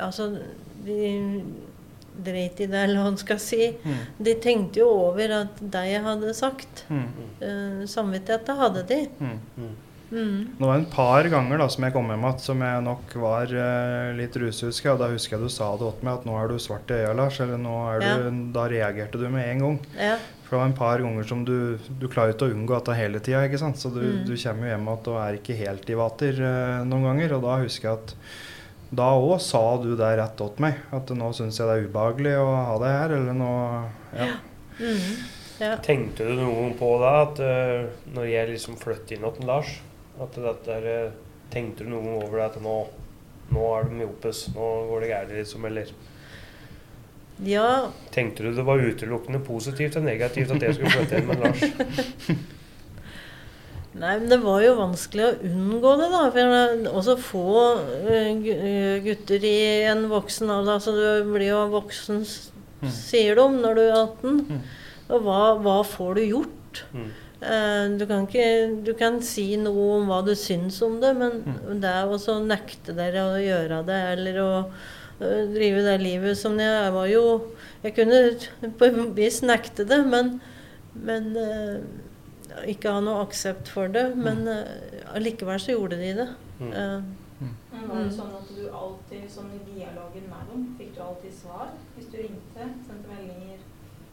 Altså, de dreit i det, eller hva man skal si. mm, De tenkte jo over at det jeg hadde sagt. mm, Uh, samvittigheten hadde de. mm. Mm. Det var en par ganger da som jeg kom hjem igjen som jeg nok var eh, litt rusehusk. Og da husker jeg du sa det til meg at nå er du svart i øya, Lars. Eller nå er du Da reagerte du med en gang. Ja. For det var en par ganger som du Du klarer ikke å unngå dette hele tida, ikke sant. Så du, Mm. du kommer jo hjem igjen og er ikke helt i vater eh, noen ganger. Og da husker jeg at da òg sa du det rett til meg. At nå syns jeg det er ubehagelig å ha deg her, eller nå Ja. Mm. ja. Tenkte du noen gang på det, at uh, når jeg liksom flyttet inn til Lars at dette der, eh, Tenkte du noe over det at nå, nå er det myopes, nå går det gærent, liksom, eller ja. Tenkte du det var utelukkende positivt og negativt at jeg skulle flytte inn med Lars? [laughs] Nei, men det var jo vanskelig å unngå det, da. For også få eh, eh, gutter i en voksen alder. Altså, du blir jo voksen, Mm. sier de, når du er 18. Mm. Og hva, hva får du gjort? Mm. Eh, du, kan ikke, du kan si noe om hva du syns om det, men Mm. det er også å nekte dere å gjøre det, eller å eh, drive det livet som jeg, var jo Jeg kunne på et vis nekte det, men, men eh, ikke ha noe aksept for det. Men eh, allikevel så gjorde de det. Mm. Eh, Men var det sånn at du alltid, sånn i dialogen med dem, fikk du alltid svar hvis du ringte, sendte meldinger?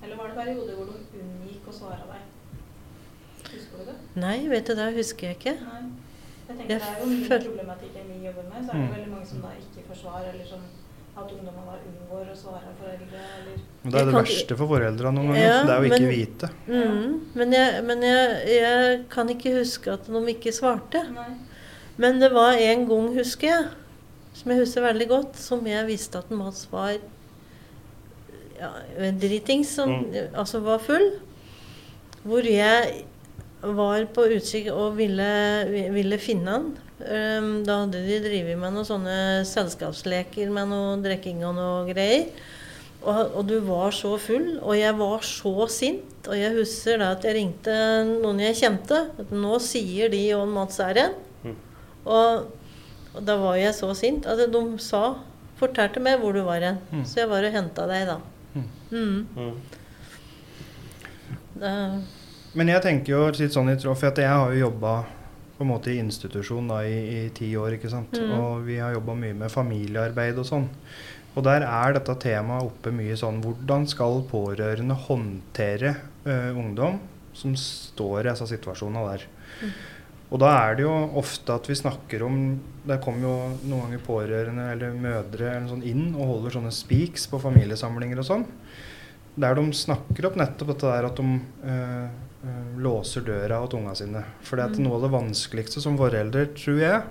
Eller var det perioder hvor de unngikk å svare deg? Husker du det? nei, vet du, det husker jeg ikke. Nei. Jeg tenker Jeg Det er jo mye problematikken vi jobber med. Så er det Mm. veldig mange som da ikke får svar, eller som at ungdommer da unngår å svare foreldre, eller det er det verste for foreldrene noen ganger. Ja, det er å ikke men- vite. Mm, men jeg, men jeg, jeg kan ikke huske at de ikke svarte. Nei. Men det var en gang, husker jeg, som jeg husker veldig godt, som jeg visste at Mats var ja, dritings, som Mm. altså var full. Hvor jeg var på utkikk og ville, ville finne han. Um, da hadde de drevet med noen sånne selskapsleker med noe drikking og noe greier. Og, og du var så full, og jeg var så sint. Og jeg husker da at jeg ringte noen jeg kjente. At nå sier de om Mats er igjen. Mm. Og, og da var jeg så sint at de sa Fortalte meg hvor du var hen. Mm. Så jeg var og henta deg da. Mm. Mm. Mm. Det, Men jeg tenker jo litt sånn i tråd, for jeg har jo jobba på en måte i institusjon da, i, i ti år. ikke sant? Mm. Og vi har jobba mye med familiearbeid og sånn. Og der er dette temaet oppe mye sånn Hvordan skal pårørende håndtere eh, ungdom som står i disse situasjonene der? Mm. Og da er det jo ofte at vi snakker om Der kommer jo noen ganger pårørende eller mødre eller sånn inn og holder sånne speaks på familiesamlinger og sånn. Der de snakker opp nettopp dette der at de eh, eh, låser døra til unga sine. For Mm. noe av det vanskeligste som forelder, tror jeg,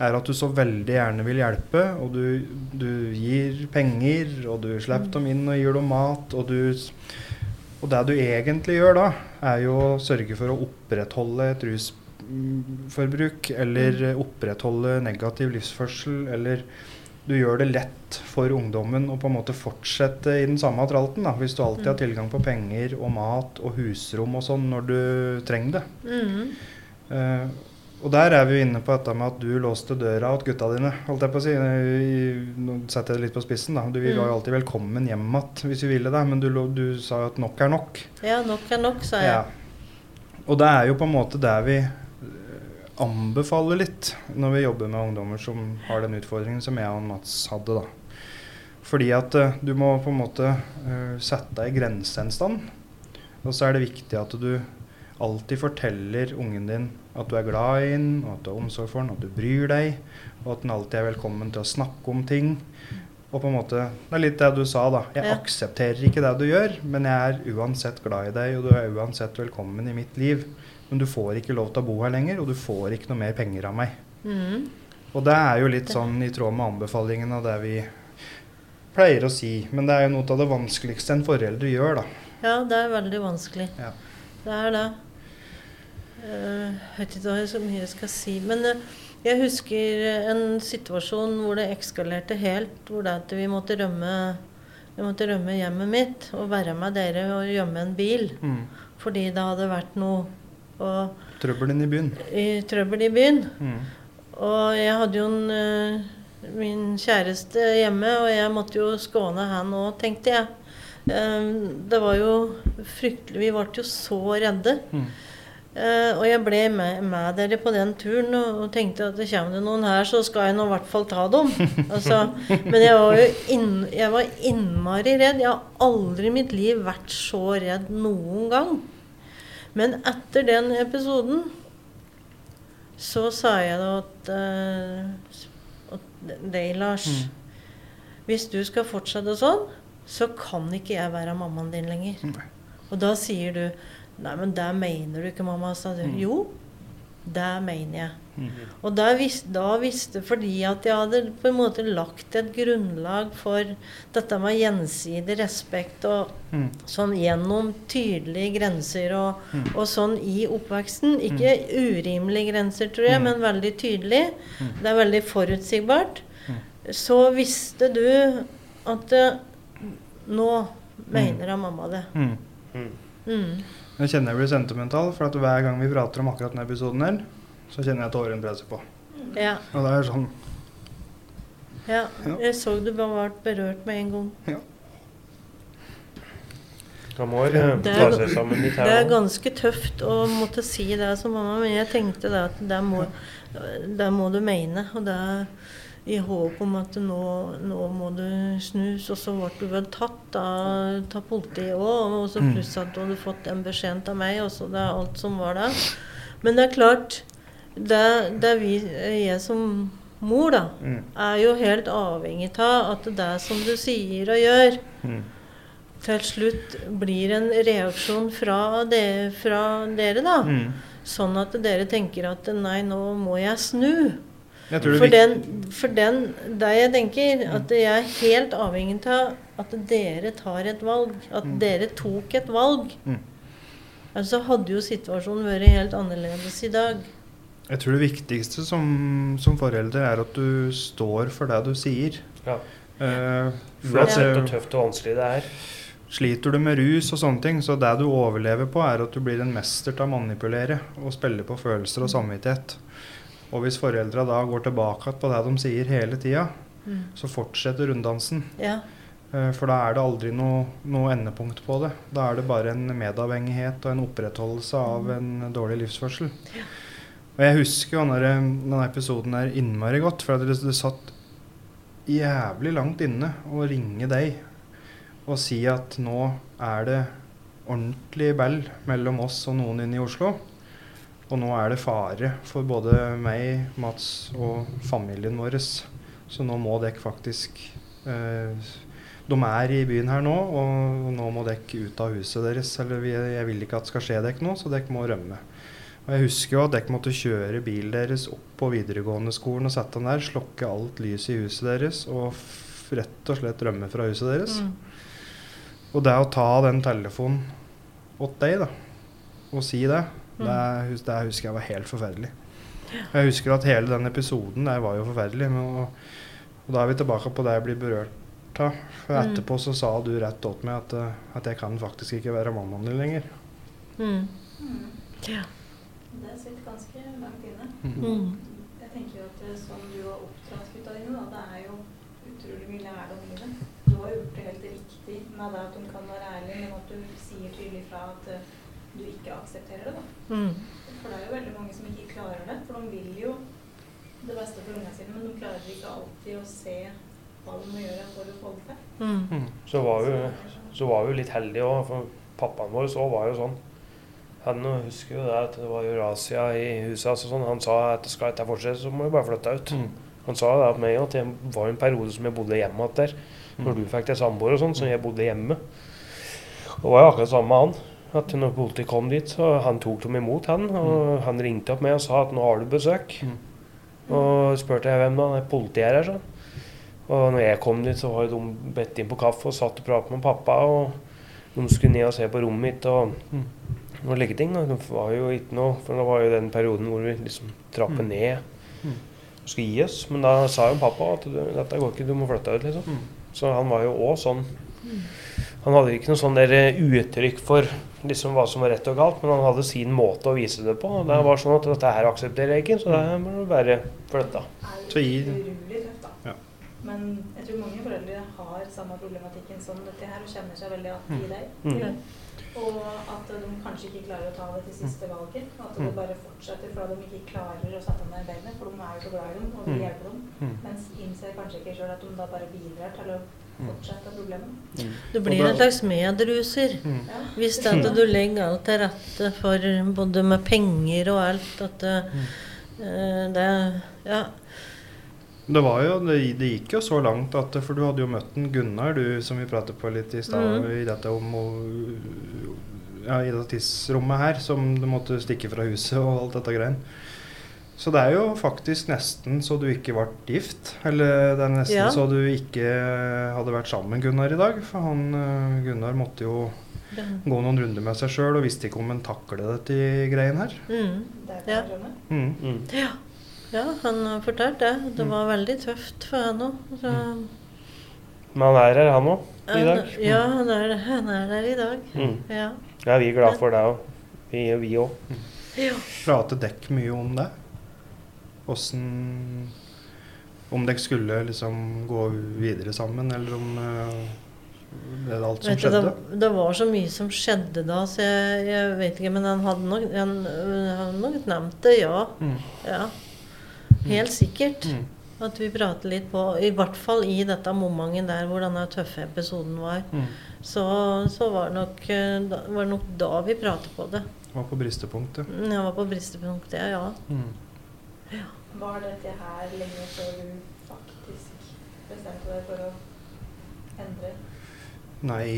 er at du så veldig gjerne vil hjelpe, og du, du gir penger, og du slipper dem inn og gir dem mat, og du Og det du egentlig gjør da, er jo å sørge for å opprettholde et rusforbruk, eller eh, opprettholde negativ livsførsel, eller du gjør det lett for ungdommen å på en måte fortsette i den samme tralten, da, hvis du alltid har tilgang på penger og mat og husrom og sånn når du trenger det. Mm. Uh, og der er vi jo inne på dette med at du låste døra til gutta dine. holdt jeg på å si. Nå setter jeg det litt på spissen. da. Du var jo Mm. alltid velkommen hjem igjen hvis vi ville det, men du, du sa jo at nok er nok. Ja, nok er nok, sa jeg. Ja. Og det er jo på en måte der vi eh, anbefaler litt når vi jobber med ungdommer som har den utfordringen som jeg og Mats hadde. da. Fordi at uh, du må på en måte uh, sette deg i grense. Og så er det viktig at du alltid forteller ungen din at du er glad i den, og at du har omsorg for den, at du bryr deg, og at den alltid er velkommen til å snakke om ting. Og på en måte, Det er litt det du sa, da. Jeg Ja. aksepterer ikke det du gjør, men jeg er uansett glad i deg, og du er uansett velkommen i mitt liv. Men du får ikke lov til å bo her lenger, og du får ikke noe mer penger av meg. Mm. Og det er jo litt sånn i tråd med anbefalingen av det vi pleier å si. Men det er jo noe av det vanskeligste en forelder gjør, da. Ja, det er veldig vanskelig. Ja. Det er det. Eh, Jeg vet ikke hva jeg så mye jeg skal si. Men eh, jeg husker en situasjon hvor det ekskalerte helt. Hvor det at vi måtte rømme vi måtte rømme hjemmet mitt og være med dere og gjemme en bil. Mm. Fordi det hadde vært noe og, trøbbelen i byen. i trøbbel i byen. Mm. Og jeg hadde jo en, eh, min kjæreste hjemme, og jeg måtte jo skåne han òg, tenkte jeg. Eh, det var jo fryktelig Vi ble jo så redde. Mm. Eh, og jeg ble med, med dere på den turen og, og tenkte at det kommer det noen her, så skal jeg nå i hvert fall ta dem. [laughs] altså, men jeg var jo inn, jeg var innmari redd. Jeg har aldri i mitt liv vært så redd noen gang. Men etter den episoden så sa jeg da at, uh, at deg, Lars Hvis du skal fortsette sånn, så kan ikke jeg være mammaen din lenger. Mm. Og da sier du Nei, men det mener du ikke, mamma. sa du. Jo, det mener jeg. Mm. Og da, visste, da visste Fordi at jeg hadde på en måte lagt et grunnlag for dette med gjensidig respekt og Mm. sånn gjennom tydelige grenser og, Mm. og sånn i oppveksten. Ikke urimelige grenser, tror jeg, Mm. men veldig tydelig. Mm. Det er veldig forutsigbart. Mm. Så visste du at eh, nå mener jeg mamma det. Mm. Jeg kjenner jeg blir sentimental, for at hver gang vi prater om akkurat denne episoden her, så kjenner jeg tårene presser på. Ja, Og det er sånn ja. Ja. Jeg så du bare ble berørt med en gang. Ja. Det er- seg Det er ganske tøft å måtte si det som mamma, men jeg tenkte det at det må, det må du mene. Og det er i håp om at nå, nå må du snus. Og så ble du vel tatt av, av politiet òg, og så Mm. pluss at du hadde fått den beskjeden av meg. Og så det er alt som var der. Men det er klart, det, det er vi, jeg som mor, da, mm. er jo helt avhengig av at det som du sier og gjør, Mm. til slutt blir en reaksjon fra, de, fra dere, da. Mm. Sånn at dere tenker at nei, nå må jeg snu. For den, for den det jeg tenker, at jeg er helt avhengig av at dere tar et valg. At Mm. dere tok et valg. Mm. Altså hadde jo situasjonen vært helt annerledes i dag. Jeg tror det viktigste som, som forelder er at du står for det du sier. Ja. Eh, for det Uansett hvor tøft og vanskelig det er. Sliter du med rus og sånne ting, så det du overlever på, er at du blir en mester til å manipulere og spille på følelser og samvittighet. Og hvis foreldra da går tilbake på det de sier hele tida, Mm. så fortsetter runddansen. Ja. Eh, For da er det aldri noe, noe endepunkt på det. Da er det bare en medavhengighet og en opprettholdelse av en dårlig livsførsel. Og jeg husker jo denne, denne episoden er innmari godt, for det, det satt jævlig langt inne å ringe deg og si at nå er det ordentlig bell mellom oss og noen inne i Oslo. Og nå er det fare for både meg, Mats og familien vår. Så nå må dere faktisk eh, De er i byen her nå, og nå må dere ut av huset deres. Eller jeg vil ikke at det skal skje dere noe, så dere må rømme. Og Jeg husker jo at dere måtte kjøre bilen deres opp på videregående skolen og sette den der, slokke alt lyset i huset deres og rett og slett rømme fra huset deres. Mm. Og det å ta den telefonen åt deg, da, og si det, det, det husker jeg var helt forferdelig. Jeg husker at hele den episoden der var jo forferdelig. Men, og, og da er vi tilbake på det jeg blir berørt av. For Mm. etterpå så sa du rett til meg at, eh, at jeg kan faktisk ikke være mammaen din lenger. Mm. Mm. Ja. Det sitter ganske langt inne. Mm. Jeg tenker jo at som sånn du har oppdratt gutta dine, da, det er jo utrolig mye lærdom i det. Du har gjort det helt riktig med det at de kan være ærlige, men at du sier tydelig fra at eh, du ikke aksepterer det. da. Mm. For det er jo veldig mange som ikke klarer det. For de vil jo det beste for ungene sine, men de klarer ikke alltid å se hva de må gjøre for å få det til. Mm. Så var vi, så var vi litt heldige òg, for pappaen vår så var jo sånn. Han husker jo det at det var Eurasia i huset hans sånn. Han sa at skal dette fortsette, så må vi bare flytte ut. Han sa det at meg at det var en periode som jeg bodde hjemme igjen der. Når du fikk deg samboer og sånn, så jeg bodde hjemme. Det var jo akkurat samme med han. At når politiet kom dit, så han tok dem imot, han. Og han ringte opp meg og sa at nå har du besøk. Mm. Og spurte jeg hvem da. Politiet er her, sånn. Og når jeg kom dit, så var de bedt inn på kaffe og satt og pratet med pappa. Og de skulle ned og se på rommet mitt og, Mm. og legge ting. Og det var jo ikke noe, for det var jo den perioden hvor vi liksom trappet Mm. ned Mm. og skulle gi oss. Men da sa jo pappa at dette går ikke, du må flytte ut, liksom. Mm. Så han var jo òg sånn Han hadde ikke noe sånn der eh, uttrykk for liksom hva som var rett og galt, men han hadde sin måte å vise det på. Og det var sånn at dette her aksepterer jeg ikke, så det må du bare flytte. er utrolig tøft, da. Ja. Men jeg tror mange foreldre har samme problematikken som dette her, og kjenner seg veldig igjen i deg. Mm. Og at de kanskje ikke klarer å ta det til siste valget. At det Mm. bare fortsetter fordi de ikke klarer å sette ned beinet, for de er jo så glad i dem og vil Mm. hjelpe dem. Mm. Mens innser kanskje ikke sjøl at de da bare bidrar til å fortsette problemet. Du blir en slags medruser. Mm. Hvis det at du legger alt til rette for både med penger og alt at det, eh, det Ja. Det var jo, det, det gikk jo så langt at For du hadde jo møtt en Gunnar, du som vi pratet på litt i stad, mm. i dette om å- ja, i dette tidsrommet her, som du måtte stikke fra huset og alt dette greien. Så det er jo faktisk nesten så du ikke ble gift. Eller det er nesten Ja. så du ikke hadde vært sammen med Gunnar i dag. For han eh, Gunnar måtte jo ja. gå noen runder med seg sjøl og visste ikke om han taklet dette greien her. Mm. Det Ja. Mm. Mm. ja, han fortalte det. Det var veldig tøft for han òg. Men han er her, han òg, i dag. Ja, han er, han er der i dag. Mm. Ja. Ja, vi er glad for det òg. Vi vi òg. ja. Prater dekk mye om det? Åssen Om dere skulle liksom gå videre sammen, eller om eh, det er alt som du, skjedde? det, det var så mye som skjedde da, så jeg, jeg vet ikke. Men han hadde nok, han, han nok nevnt det, ja. Mm. ja. Helt sikkert. Mm. At vi prater litt på I hvert fall i dette momentet der hvor denne tøffe episoden var. Mm. Så, så var, det nok, eh, da, var det nok da vi pratet på det. Var på bristepunktet. ja, Jeg var på bristepunktet, ja. Mm. Var dette her lenge før du faktisk bestemte deg for å endre? Nei,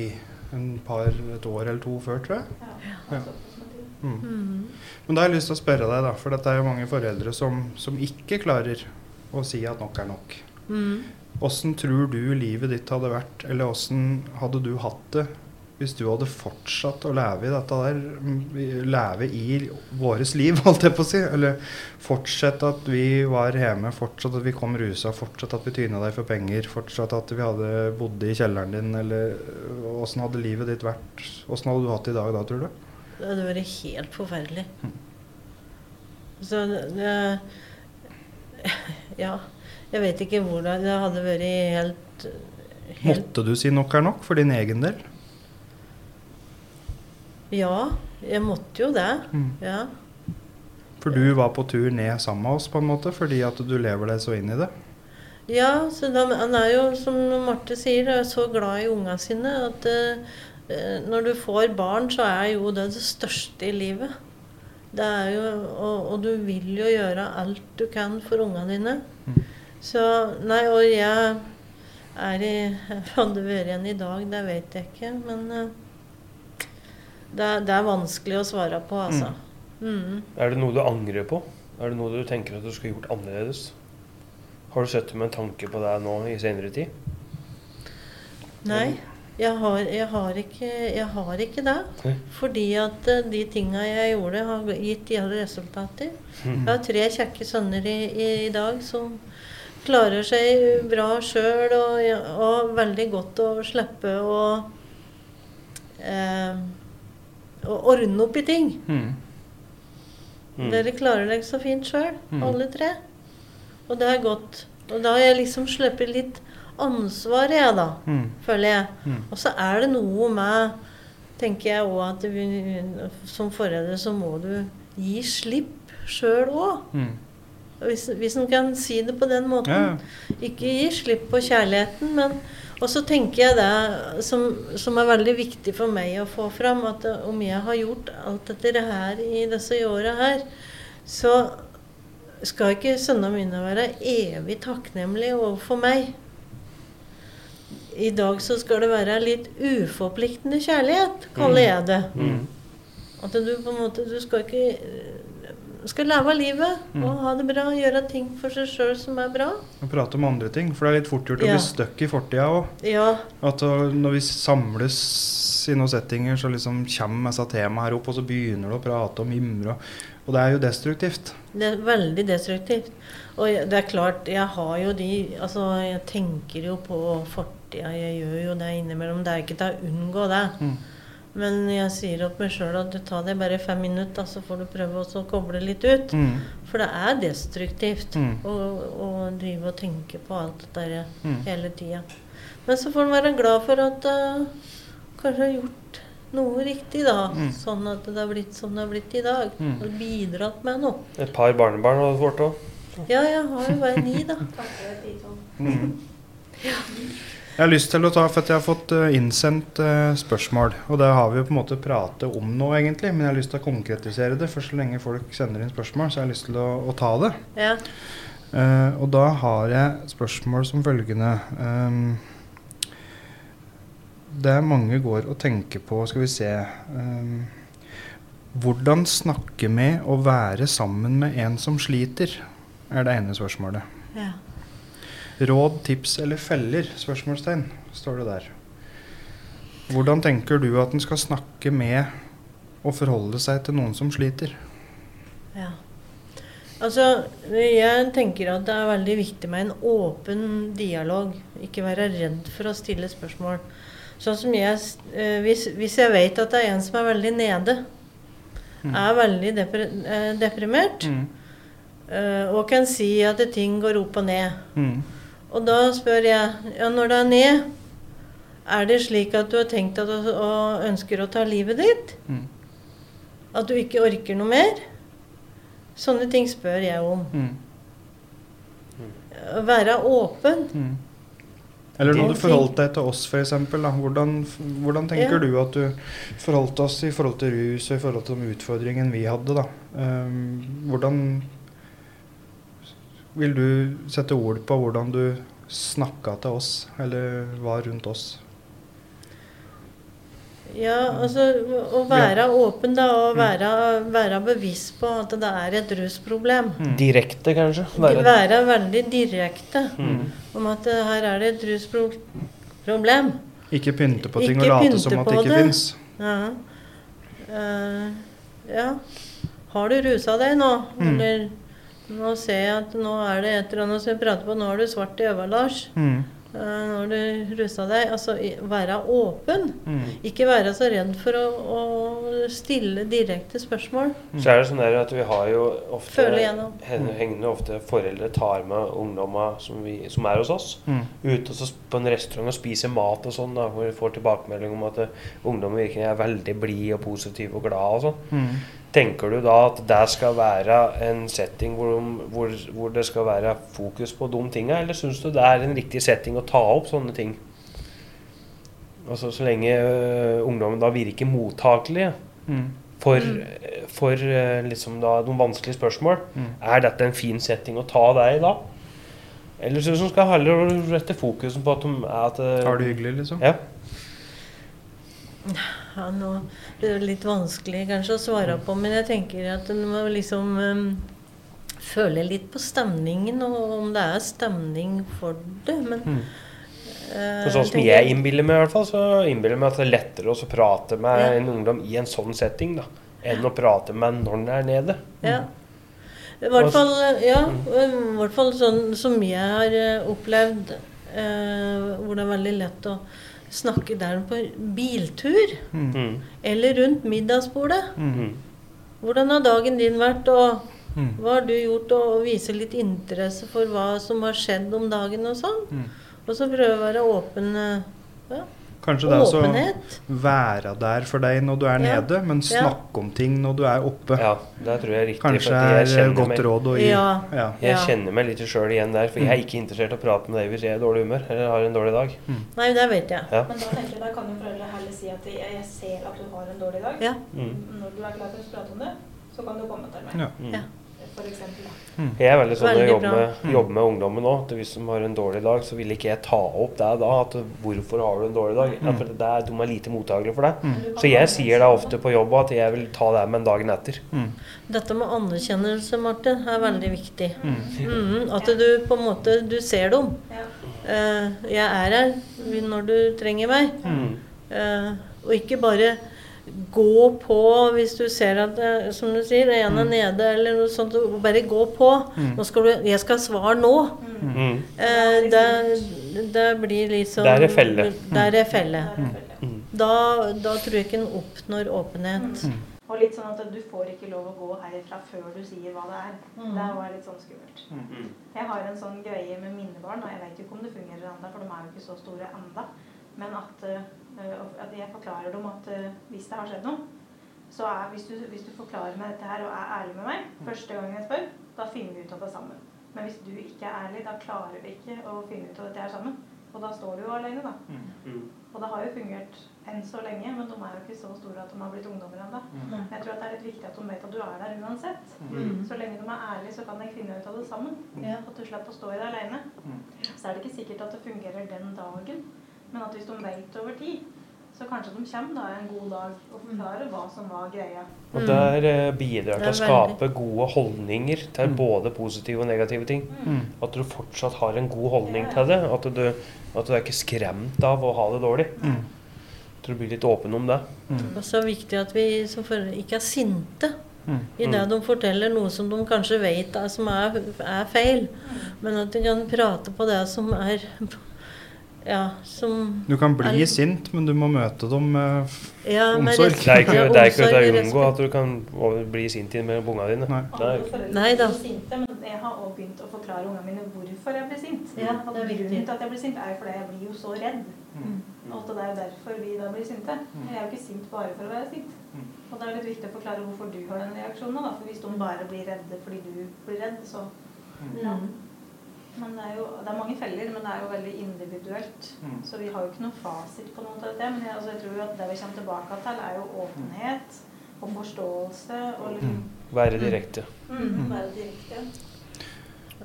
en par, et år eller to før, tror jeg. Ja, Ja. såpass. Mm. Mm. Men da har jeg lyst til å spørre deg, da, for dette er jo mange foreldre som, som ikke klarer å si at nok er nok. Mm. Tror du livet ditt hadde vært, eller åssen hadde du hatt det hvis du hadde fortsatt å leve i dette der, mm, leve i våres liv, [laughs] holdt jeg på å si? Eller fortsette at vi var hjemme, fortsatt at vi kom rusa, fortsatt at vi tyna deg for penger, fortsatt at vi hadde bodd i kjelleren din, eller åssen hadde livet ditt vært? Åssen hadde du hatt det i dag da, tror du? Det hadde vært helt forferdelig. Så det Ja. Jeg vet ikke hvordan Det hadde vært helt, helt Måtte du si nok er nok for din egen del? Ja, jeg måtte jo det. Mm. Ja. For du var på tur ned sammen med oss, på en måte, fordi at du lever deg så inn i det? Ja, så da, han er jo, som Marte sier, er så glad i unga sine at uh, når du får barn, så er jo det det største i livet. Det er jo, og, og du vil jo gjøre alt du kan for unga dine. Mm. Så Nei, og jeg er i [laughs] Hadde vært igjen i dag, det vet jeg ikke. Men eh, det, er- det er vanskelig å svare på, altså. Mm. Er det noe du angrer på? Er det noe du tenker at du skulle gjort annerledes? Har du sett med en tanke på det nå i senere tid? Nei, jeg har, jeg har, ikke, jeg har ikke det. Nei. Fordi at eh, de tinga jeg gjorde, har gitt de alle resultater. Jeg har tre kjekke sønner i, i, i dag som klarer seg bra sjøl, og, og veldig godt å slippe å eh, å ordne opp i ting. Mm. Mm. Dere klarer dere så fint sjøl, Mm. alle tre. Og det er godt. Og da har jeg liksom sluppet litt ansvar, jeg, da føler jeg. Og så er det noe med tenker jeg òg at vi, som foreldre så må du gi slipp sjøl òg. Mm. Hvis, hvis en kan si det på den måten. Ja. Ikke gi slipp på kjærligheten, men Og så tenker jeg det som, som er veldig viktig for meg å få fram, at om jeg har gjort alt dette her i disse åra her, så skal ikke sønnene mine være evig takknemlige overfor meg. I dag så skal det være litt uforpliktende kjærlighet, kaller jeg det. Mm. At du på en måte Du skal ikke skal leve livet Mm. og ha det bra, gjøre ting for seg sjøl som er bra. Og prate om andre ting. For det er litt fort gjort å bli stuck i fortida òg. Ja, At når vi samles i noen settinger, så liksom kommer disse temaene her opp, og så begynner du å prate og mimre. Og, og det er jo destruktivt. det er veldig destruktivt. Og det er klart, jeg har jo de Altså, jeg tenker jo på fortida. Jeg gjør jo det innimellom. Det er ikke til å unngå det. Mm. Men jeg sier opp meg sjøl at du tar deg bare fem minutter, så får du prøve også å koble litt ut. Mm. For det er destruktivt Mm. å, å drive og tenke på alt det der Mm. hele tida. Men så får en være glad for at uh, kanskje har gjort noe riktig, da. Mm. Sånn at det har blitt som det har blitt i dag. Mm. Og bidratt med noe. Et par barnebarn har du fått òg. Ja, jeg har jo bare ni, da. Kanskje de to. Mm. Jeg har lyst til å ta, for jeg har fått eh, innsendt eh, spørsmål. Og det har vi jo på en måte pratet om nå, egentlig. Men jeg har lyst til å konkretisere det. For så lenge folk sender inn spørsmål, så jeg har jeg lyst til å, å ta det. Ja. Uh, og da har jeg spørsmål som følgende Um, Det er mange går og tenker på, skal vi se um, Hvordan snakke med og være sammen med en som sliter, er det ene spørsmålet. ja. Råd, tips eller feller? Spørsmålstegn, står det der. Hvordan tenker du at en skal snakke med og forholde seg til noen som sliter? Ja. Altså, jeg tenker at det er veldig viktig med en åpen dialog. Ikke være redd for å stille spørsmål. Sånn som jeg, eh, hvis, hvis jeg vet at det er en som er veldig nede, Mm. er veldig depre, eh, deprimert, Mm. eh, og kan si at ting går opp og ned. Mm. Og da spør jeg ja, når det er ned, er det slik at du har tenkt at du og ønsker å ta livet ditt? Mm. At du ikke orker noe mer? Sånne ting spør jeg om. Mm. Være åpen. Mm. Eller når du forholdt deg til oss, f.eks. Hvordan, hvordan tenker Ja. du at du forholdt oss i forhold til rus og i forhold til de utfordringene vi hadde? da? Um, hvordan vil du sette ord på hvordan du snakka til oss, eller var rundt oss? Ja, altså å være åpen da, og være, være bevisst på at det er et rusproblem. Mm. Direkte, kanskje? Være, Være. veldig direkte Mm. om at eh, her er det et rusproblem. Ikke pynte på ting Ikke og late som at det ikke fins. Ja. Uh, ja. Har du rusa deg nå? Mm. Eller nå ser jeg at nå er det et eller annet som vi prater på, nå har du svart i øynene, Lars. Mm. Eh, nå har du rusa deg. Altså være åpen. Mm. Ikke være så redd for å, å stille direkte spørsmål. Så er det sånn der at vi har jo ofte gjennom. Hengende ofte foreldre tar med ungdommer som, vi, som er hos oss, Mm. ute og så på en restaurant og spiser mat og sånn, da, hvor vi får tilbakemelding om at eh, ungdommen virkelig er veldig blid og positiv og glad og sånn. Mm. Tenker du da at det skal være en setting hvor, hvor, hvor det skal være fokus på de tinga, eller syns du det er en riktig setting å ta opp sånne ting? Altså Så lenge uh, ungdommen da virker mottakelige Mm. for, for uh, liksom da noen vanskelige spørsmål, Mm. er dette en fin setting å ta deg i da? Eller syns du de skal heller rette fokusen på at de er at uh, Har det hyggelig, liksom? Ja. Ja, nå det er litt vanskelig kanskje å svare på, men jeg tenker at en må liksom um, føle litt på stemningen, og om det er stemning for det. Men Mm. eh, For sånn som jeg innbiller meg, i hvert fall, så innbiller meg at det er lettere å prate med Ja. en ungdom i en sånn setting da, enn å prate med når den er nede. Ja. I hvert fall, ja, i hvert fall sånn som jeg har eh, opplevd, eh, hvor det er veldig lett å snakke der på biltur, Mm. Eller rundt middagsbordet. Mm. Hvordan har dagen din vært, og Mm. hva har du gjort, og vise litt interesse for hva som har skjedd om dagen og sånn. Mm. Og så prøve å være åpen. eh, Ja, Kanskje det er å åpenhet. være der for deg når du er Ja. nede, men Ja. snakke om ting når du er oppe. Ja, det tror jeg er riktig. Kanskje er godt meg- råd å gi. Ja. Ja. Jeg kjenner meg litt sjøl igjen der, for jeg er ikke interessert i å prate med deg hvis jeg er i dårlig humør eller har en dårlig dag. Nei, det vet jeg. Ja. Men da tenker jeg, da kan jo foreldre heller si at jeg, jeg ser at du har en dårlig dag. Ja. Mm. Når du er klar til å prate om det, så kan du komme til meg. Ja. Mm. Ja. For. Jeg er veldig sånn når jeg jobber med, jobber med ungdommen nå, hvis de har en dårlig dag, så vil ikke jeg ta opp det da. At hvorfor har du en dårlig dag? Ja, for det er, de er lite mottakelige for det. Mm. Så jeg sier det ofte på jobb at jeg vil ta det med en dagen etter. Dette med anerkjennelse, Martin, er veldig viktig. Mm, at du på en måte du ser dem. Ja. Uh, jeg er her når du trenger meg. Mm. Eh, og ikke bare gå på hvis du ser at det, som du sier, en er nede eller noe sånt. og Bare gå på. Nå skal du, jeg skal svare nå. Mm. Eh, det, det blir liksom Der er felle. Der er felle. Mm. Da, da tror jeg ikke en oppnår åpenhet. Og litt sånn at du får ikke lov å gå herfra før du sier hva det er. Mm. Det var litt sånn skummelt. Mm. Jeg har en sånn greie med mine barn, og jeg vet ikke om det fungerer ennå, for de er jo ikke så store enda. Men at, eh, at jeg forklarer dem at eh, hvis det har skjedd noe, så er, hvis, du, hvis du forklarer meg dette her og er ærlig med meg første gang jeg spør, da finner vi ut av det sammen. Men hvis du ikke er ærlig, da klarer vi ikke å finne ut av dette her sammen. Og da står du jo alene, da. Mm. Og det har jo fungert enn så lenge, men de er jo ikke så store at de har blitt ungdommer ennå. Jeg tror at det er litt viktig at de vet at du er der uansett. Mm. Så lenge de er ærlige, så kan de finne ut av det sammen. At du slipper å stå i det alene. Så er det ikke sikkert at det fungerer den dagen, men at hvis de vet over tid, så kanskje de kommer da en god dag og forklarer hva som var greia. Og der eh, bidrar til å skape gode holdninger til både positive og negative ting. Mm. At du fortsatt har en god holdning til det. At du, at du er ikke skremt av å ha det dårlig. Mm. At du blir litt åpen om det. Og så er det viktig at vi som foreldre ikke er sinte Mm. i det de forteller noe som de kanskje vet er, som er, er feil. Men at de kan prate på det som er Ja, som Du kan bli er, sint, men du må møte dem med ja, Omsorg. Det er ikke, ja, det er ikke å unngå at du kan bli sint med ungene dine. Nei. Det Nei da. sinte, men jeg har også begynt å forklare ungene mine hvorfor jeg blir sint. Ja, At det er. Grunnen til at jeg blir sint, er fordi jeg blir jo så redd. Mm. Og det er jo derfor vi da blir sinte. Jeg er jo ikke sint bare for å være sint. Og det er litt viktig å forklare hvorfor du har den reaksjonen. Da. For hvis de bare blir redde fordi du blir redd, så. Mm. Men det er jo det er mange feller, men det er jo veldig individuelt. Så vi har jo ikke noen fasit på noe av dette. Men jeg, altså, jeg tror jo at det vi kommer tilbake til, er jo åpenhet og forståelse og liksom være direkte. mm, være direkte.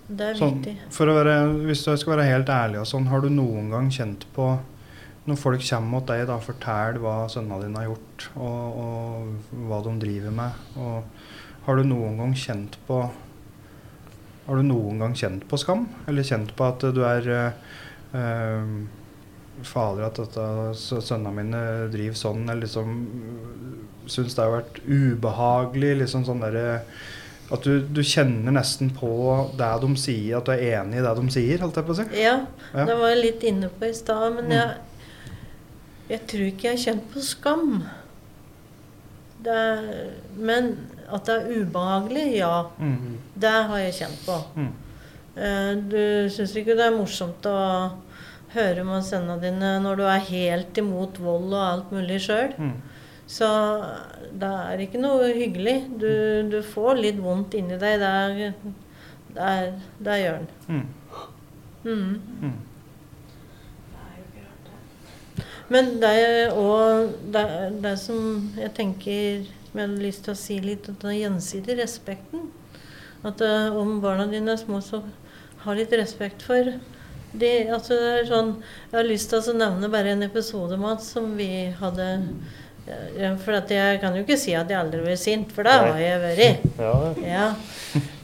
Det er sånn, viktig. For å være, hvis jeg skal være helt ærlig og sånn, har du noen gang kjent på når folk kommer mot deg da, fortell hva sønnene dine har gjort, og, og hva de driver med. Og har du noen gang kjent på Har du noen gang kjent på skam? Eller kjent på at du er eh, eh, Fader, at dette, sønnene mine driver sånn, eller liksom syns det har vært ubehagelig, liksom sånn derre at du, du kjenner nesten på det de sier, at du er enig i det de sier, holdt jeg på å si. Ja, Ja. det var jeg litt inne på i stad, men Mm. jeg, jeg tror ikke jeg har kjent på skam. Det men at det er ubehagelig, ja. Mm. Det har jeg kjent på. Mm. Eh, Du syns ikke det er morsomt å høre med sønnene dine når du er helt imot vold og alt mulig sjøl? Mm. Så det er ikke noe hyggelig. Du, du får litt vondt inni deg. Det er, det er, det gjør den. Mm. Mm. Mm. Men det er òg det, det som jeg tenker som jeg hadde lyst til å si litt, om den gjensidige respekten. At uh, om barna dine er små, så ha litt respekt for de, altså det sånn, Jeg har lyst til å nevne bare en episode Mats, som vi hadde ja, For at jeg kan jo ikke si at jeg aldri blir sint, for det har jeg vært. Ja, Ja.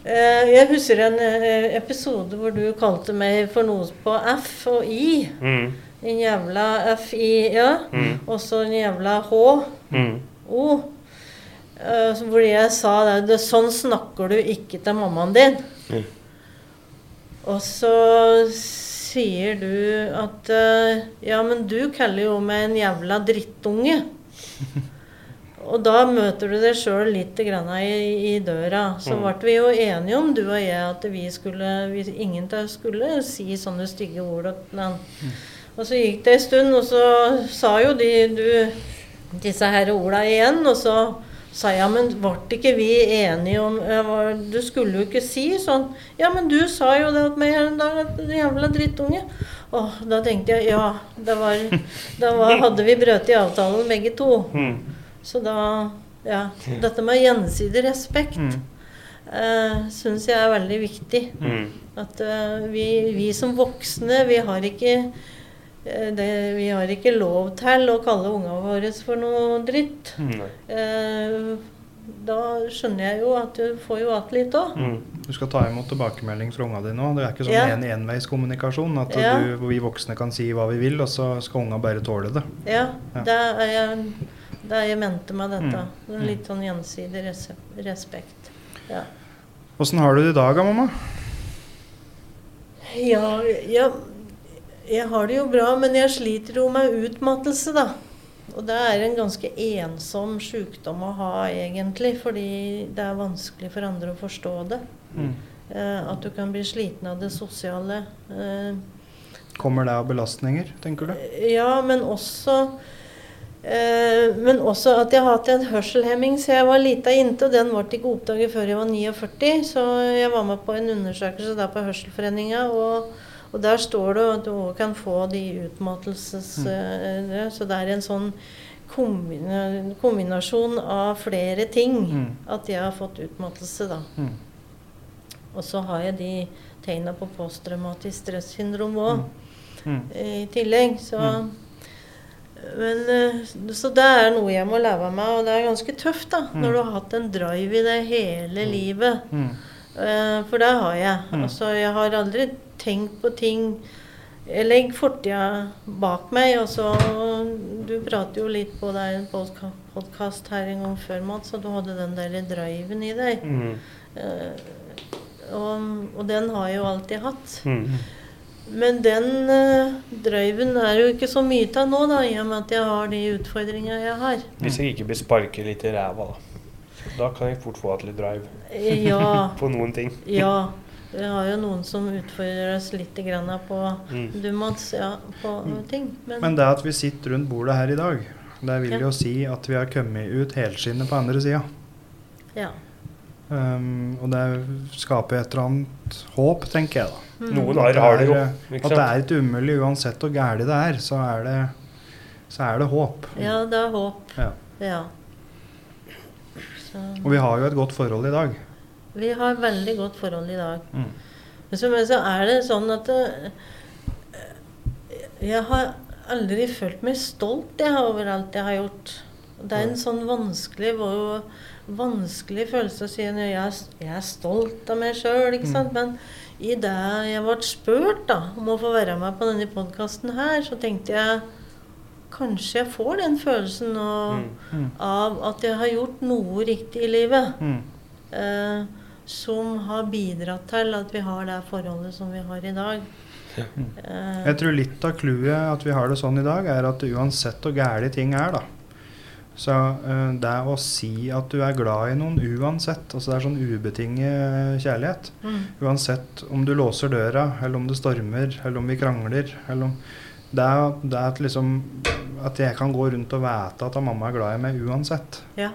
Uh, Jeg husker en eh, episode hvor du kalte meg for noe på F og I. mm, En jævla F-I, ja. mm, Og så en jævla H. mm. O. Eh, så hvor jeg sa det, Sånn snakker du ikke til mammaen din. Mm. Og så sier du at uh, Ja, men du kaller jo meg en jævla drittunge. [laughs] Og da møter du deg sjøl litt grann i, i døra. Så Mm. ble vi jo enige om, du og jeg, at vi skulle vi, Ingen av oss skulle si sånne stygge ord. han. Og så gikk det en stund, og så sa jo de du disse her orda igjen. Og så sa jeg, men ble ikke vi enige om var, Du skulle jo ikke si sånn. Ja, men du sa jo det til meg her en dag, at jævla drittunge. Åh, da tenkte jeg ja, det var, da [laughs] var, hadde vi brutt i avtalen begge to. Mm. Så da Ja. Dette med gjensidig respekt Mm. uh, syns jeg er veldig viktig. Mm. At eh, vi, vi som voksne, vi har ikke eh, det, vi har ikke lov til å kalle ungene våre for noe dritt. Mm. Eh, da skjønner jeg jo at du får jo igjen litt òg. Mm. Du skal ta imot tilbakemelding fra ungene dine òg. Det er ikke sånn Ja. en enveiskommunikasjon. At Ja. du, vi voksne kan si hva vi vil, og så skal ungene bare tåle det. Ja, Ja. det er jeg, det er jeg mente med dette. Mm. Litt sånn gjensidig res respekt. Ja. Åssen har du det i dag, da, mamma? Ja, ja, jeg har det jo bra, men jeg sliter jo med utmattelse, da. Og det er en ganske ensom sykdom å ha, egentlig, fordi det er vanskelig for andre å forstå det. Mm. Eh, at du kan bli sliten av det sosiale. Eh, Kommer det av belastninger, tenker du? ja, men også eh, Men også at jeg har hatt en hørselhemming siden jeg var lita jente, og den ble ikke oppdaget før jeg var 49, så jeg var med på en undersøkelse der på Hørselforeninga, og, og der står det at du også kan få de utmattelses... Mm. det, så det er en sånn kombina kombinasjon av flere ting Mm. at jeg har fått utmattelse, da. Mm. Og så har jeg de tegna på posttraumatisk stressyndrom òg Mm. i tillegg. Så, Mm. men, eh, så det er noe jeg må leve med, og det er ganske tøft da, Mm. når du har hatt en drive i det hele livet. Mm. Eh, for det har jeg. Mm. Altså, jeg har aldri tenkt på ting Jeg legger fortida bak meg. Og så, du prater jo litt på deg i en podkast her en gang før, Mats, at du hadde den der driven i deg. Mm. Uh, og, og den har jeg jo alltid hatt. Mm. Men den uh, driven er jo ikke så mye av nå, da, i og med at jeg har de utfordringene jeg har. Hvis jeg ikke blir sparket litt i ræva, da. Da kan jeg fort få et litt drive Eh, Ja. [laughs] på noen ting. ja. Vi har jo noen som utfordrer oss litt grann på Mm. du, Mats, ja, på ting. Men, Men det at vi sitter rundt bordet her i dag, det vil Ja. jo si at vi har kommet ut helskinnet på andre sida. ja. Um, og det skaper et eller annet håp, tenker jeg da. Mm. Noen arr har det jo. At det er ikke umulig uansett hvor gærent det er, så er det, så er det håp. Ja, det er håp. Ja. Ja. Så, Og vi har jo et godt forhold i dag. vi har veldig godt forhold i dag. Mm. Men så, men så er det sånn at eh, Jeg har aldri følt meg stolt jeg, over alt jeg har gjort. Det er en sånn vanskelig, vanskelig følelse å si at jeg, jeg er stolt av meg sjøl. Mm. Men i det jeg ble spurt da, om å få være med på denne podkasten her, så tenkte jeg Kanskje jeg får den følelsen nå, Mm. Mm. av at jeg har gjort noe riktig i livet. Mm. Eh, som har bidratt til at vi har det forholdet som vi har i dag. Eh, Jeg tror litt av clouet at vi har det sånn i dag, er at uansett hvor gærent ting er, da Så uh, det å si at du er glad i noen uansett, altså det er sånn ubetinget kjærlighet mm, Uansett om du låser døra, eller om det stormer, eller om vi krangler, eller om Det er, det er at liksom at jeg kan gå rundt og vite at mamma er glad i meg uansett. Ja.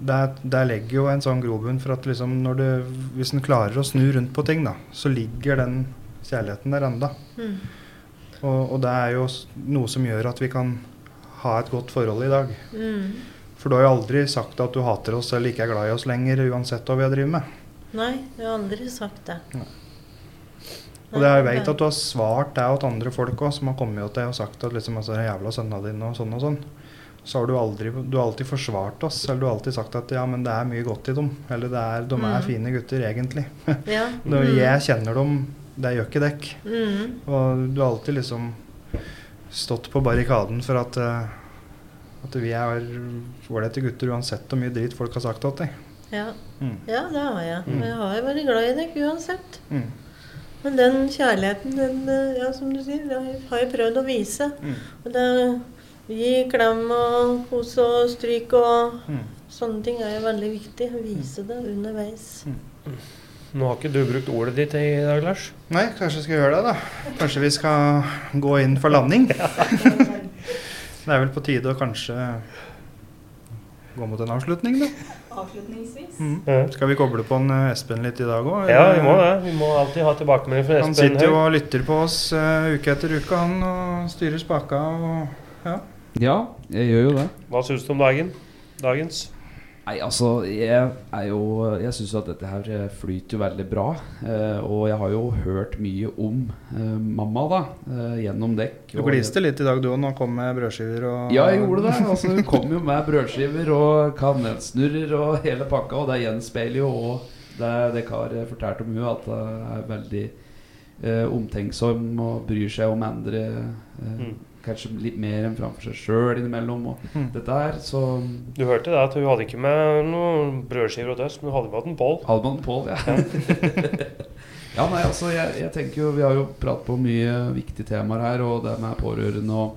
Der, der legger jo en sånn grobunn for at liksom når det, hvis en klarer å snu rundt på ting, da, så ligger den kjærligheten der enda. Mm. Og, og det er jo noe som gjør at vi kan ha et godt forhold i dag. Mm. For du har jo aldri sagt at du hater oss eller ikke er glad i oss lenger, uansett hva vi har drevet med. Nei, du har aldri sagt det. Nei. Og det jeg vet at du har svart deg til andre folk òg, som har kommet til deg og sagt at liksom, altså, jævla sønna din' og sånn og sånn. Så har du aldri du har alltid forsvart oss, eller du har alltid sagt at ja, men det er mye godt i dem. Eller det er, de er Mm. fine gutter, egentlig. Ja. [laughs] Når Mm. jeg kjenner dem, det gjør ikke dekk. Mm. Og du har alltid liksom stått på barrikaden for at, eh, at vi er ålreite gutter uansett hvor mye dritt folk har sagt til deg. Ja. Mm. ja, det har jeg. Mm. Og jeg har jo vært glad i deg uansett. Mm. Men den kjærligheten, den, eh, ja, som du sier, det har jeg prøvd å vise. Mm. Og det Gi klem og kos og stryk og Mm. sånne ting er jo veldig viktig. Å vise det underveis. Nå har ikke du brukt ordet ditt i dag, Lars. Nei, kanskje vi skal gjøre det, da. Kanskje vi skal gå inn for landing. [laughs] det er vel på tide å kanskje gå mot en avslutning, da. Avslutningsvis. Mm. Ja. Skal vi koble på en eh, Espen litt i dag òg? Ja, vi må det. Vi må alltid ha tilbakemelding fra Espen. Han sitter jo og lytter på oss uh, uke etter uke, han, og styrer spaka og ja. Ja, jeg gjør jo det. Hva syns du om dagen? Dagens? Nei, altså, jeg er jo Jeg syns at dette her eh, flyter jo veldig bra. Eh, og jeg har jo hørt mye om eh, mamma, da, eh, gjennom dekk. Du og- gliste litt i dag du òg, når han kom med brødskiver og Ja, jeg gjorde det. Altså, hun kom jo med brødskiver og kanelsnurrer og hele pakka, og det gjenspeiler jo òg det, dere Kar fortalte om hun at hun er veldig eh, omtenksom og bryr seg om andre. Eh, Mm. Kanskje litt mer enn framfor seg sjøl innimellom. Og Mm. dette her, så Du hørte det at hun hadde ikke med noen brødskiver og døst, men hun hadde med en Pål. Hadde man Pål, ja. [laughs] ja, nei, altså, jeg, jeg tenker jo Vi har jo pratet på mye viktige temaer her, og det med pårørende og,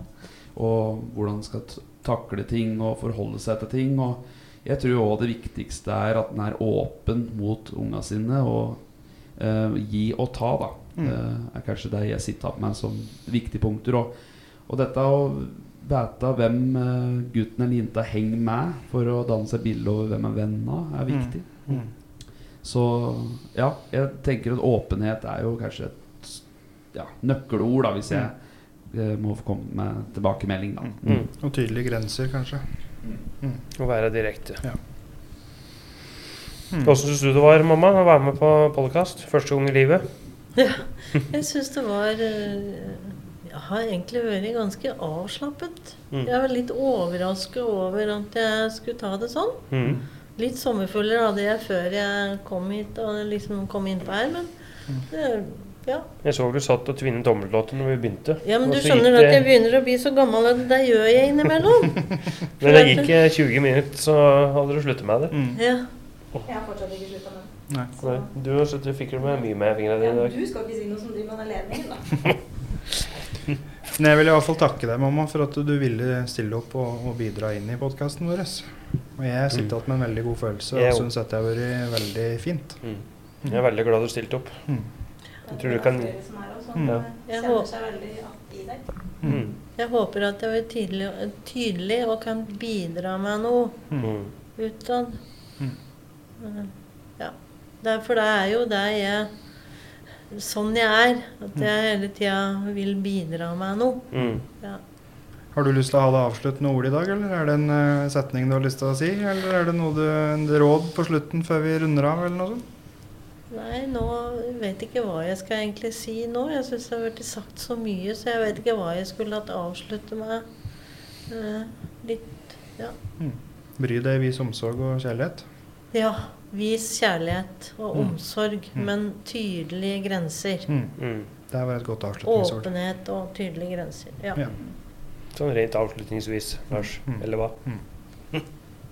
og hvordan man skal takle ting og forholde seg til ting. Og jeg tror òg det viktigste er at den er åpen mot unga sine og eh, gi og ta, da. Mm. eh, er kanskje det jeg sitter opp med som viktige punkter. Og, og dette å vite hvem eh, gutten eller jenta henger med for å danne seg bilde over hvem er venn av, er viktig. Mm. Så ja, jeg tenker at åpenhet er jo kanskje et ja, nøkkelord, da, hvis jeg mm. må få komme med tilbakemelding. Da. Mm. Og tydelige grenser, kanskje. Å være direkte. Ja. Mm. Hvordan syns du det var, mamma, å være med på podkast første gang i livet? Jeg syns det var uh, har egentlig vært ganske avslappet. Mm. Jeg var litt overrasket over at jeg skulle ta det sånn. Mm. Litt sommerfugler hadde jeg før jeg kom hit og liksom kom innpå her, men det, ja. Jeg så du satt og tvinnet tommeltotter når vi begynte. ja, men du skjønner at jeg begynner å bli så gammel at det gjør jeg innimellom. [laughs] Men det gikk eh, 20 minutter, så hadde du sluttet med det. Mm. Ja. Jeg har fortsatt ikke slutta med det. Nei. Så- Nei, Du har sluttet og fikret med mye med fingrene dine i dag. Ja, du skal ikke si noe som driver med den ledningen, da. [laughs] Men jeg vil i hvert fall takke deg, mamma, for at du ville stille opp og, og bidra inn i podkasten vår. Og jeg sitter igjen med en veldig god følelse Jeg og syns dette har vært veldig fint. Mm. Jeg er veldig glad du stilte opp. Mm. Jeg tror du kan- også, Mm. Ja. Jeg håper- seg veldig igjen i deg. Mm. Jeg håper at jeg var tydelig, tydelig og kan bidra med noe Mm. utad. Mm. Ja. For det er jo det jeg Sånn jeg er. At jeg hele tida vil bidra med noe. Mm. Ja. Har du lyst til å ha det avsluttende ordet i dag, eller er det en uh, setning du har lyst til å si? Eller er det noe du, en råd på slutten før vi runder av, eller noe sånt? Nei, nå vet jeg ikke hva jeg skal egentlig si nå. Jeg syns det har blitt sagt så mye, så jeg vet ikke hva jeg skulle hatt avslutte med. Uh, litt Ja. Bry deg, vis omsorg og kjærlighet. ja. Vis kjærlighet og Mm. omsorg, Mm. men tydelige grenser. Mm. Mm. Det var et godt avslutningsord. Åpenhet og tydelige grenser. Ja. Ja. Sånn rent avslutningsvis, Lars. Mm. Eller hva? [laughs]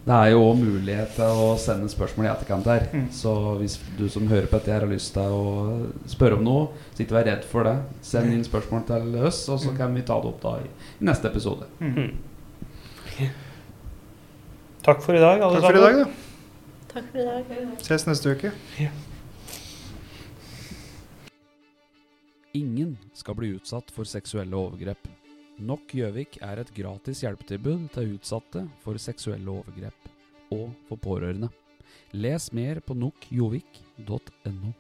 Det er jo òg mulighet til å sende spørsmål i etterkant her. Mm. Så hvis du som hører på dette her har lyst til å spørre om noe, så ikke vær redd for det. Send inn spørsmål til oss, og så Mm. kan vi ta det opp da i, i neste episode. Mm. Takk for i dag, alle Takk for i dag, sammen. Takk for i dag. Ses neste uke. Ja. Ingen skal bli utsatt for seksuelle overgrep. Nok Gjøvik er et gratis hjelpetilbud til utsatte for seksuelle overgrep, og for pårørende. Les mer på nokjovik.no.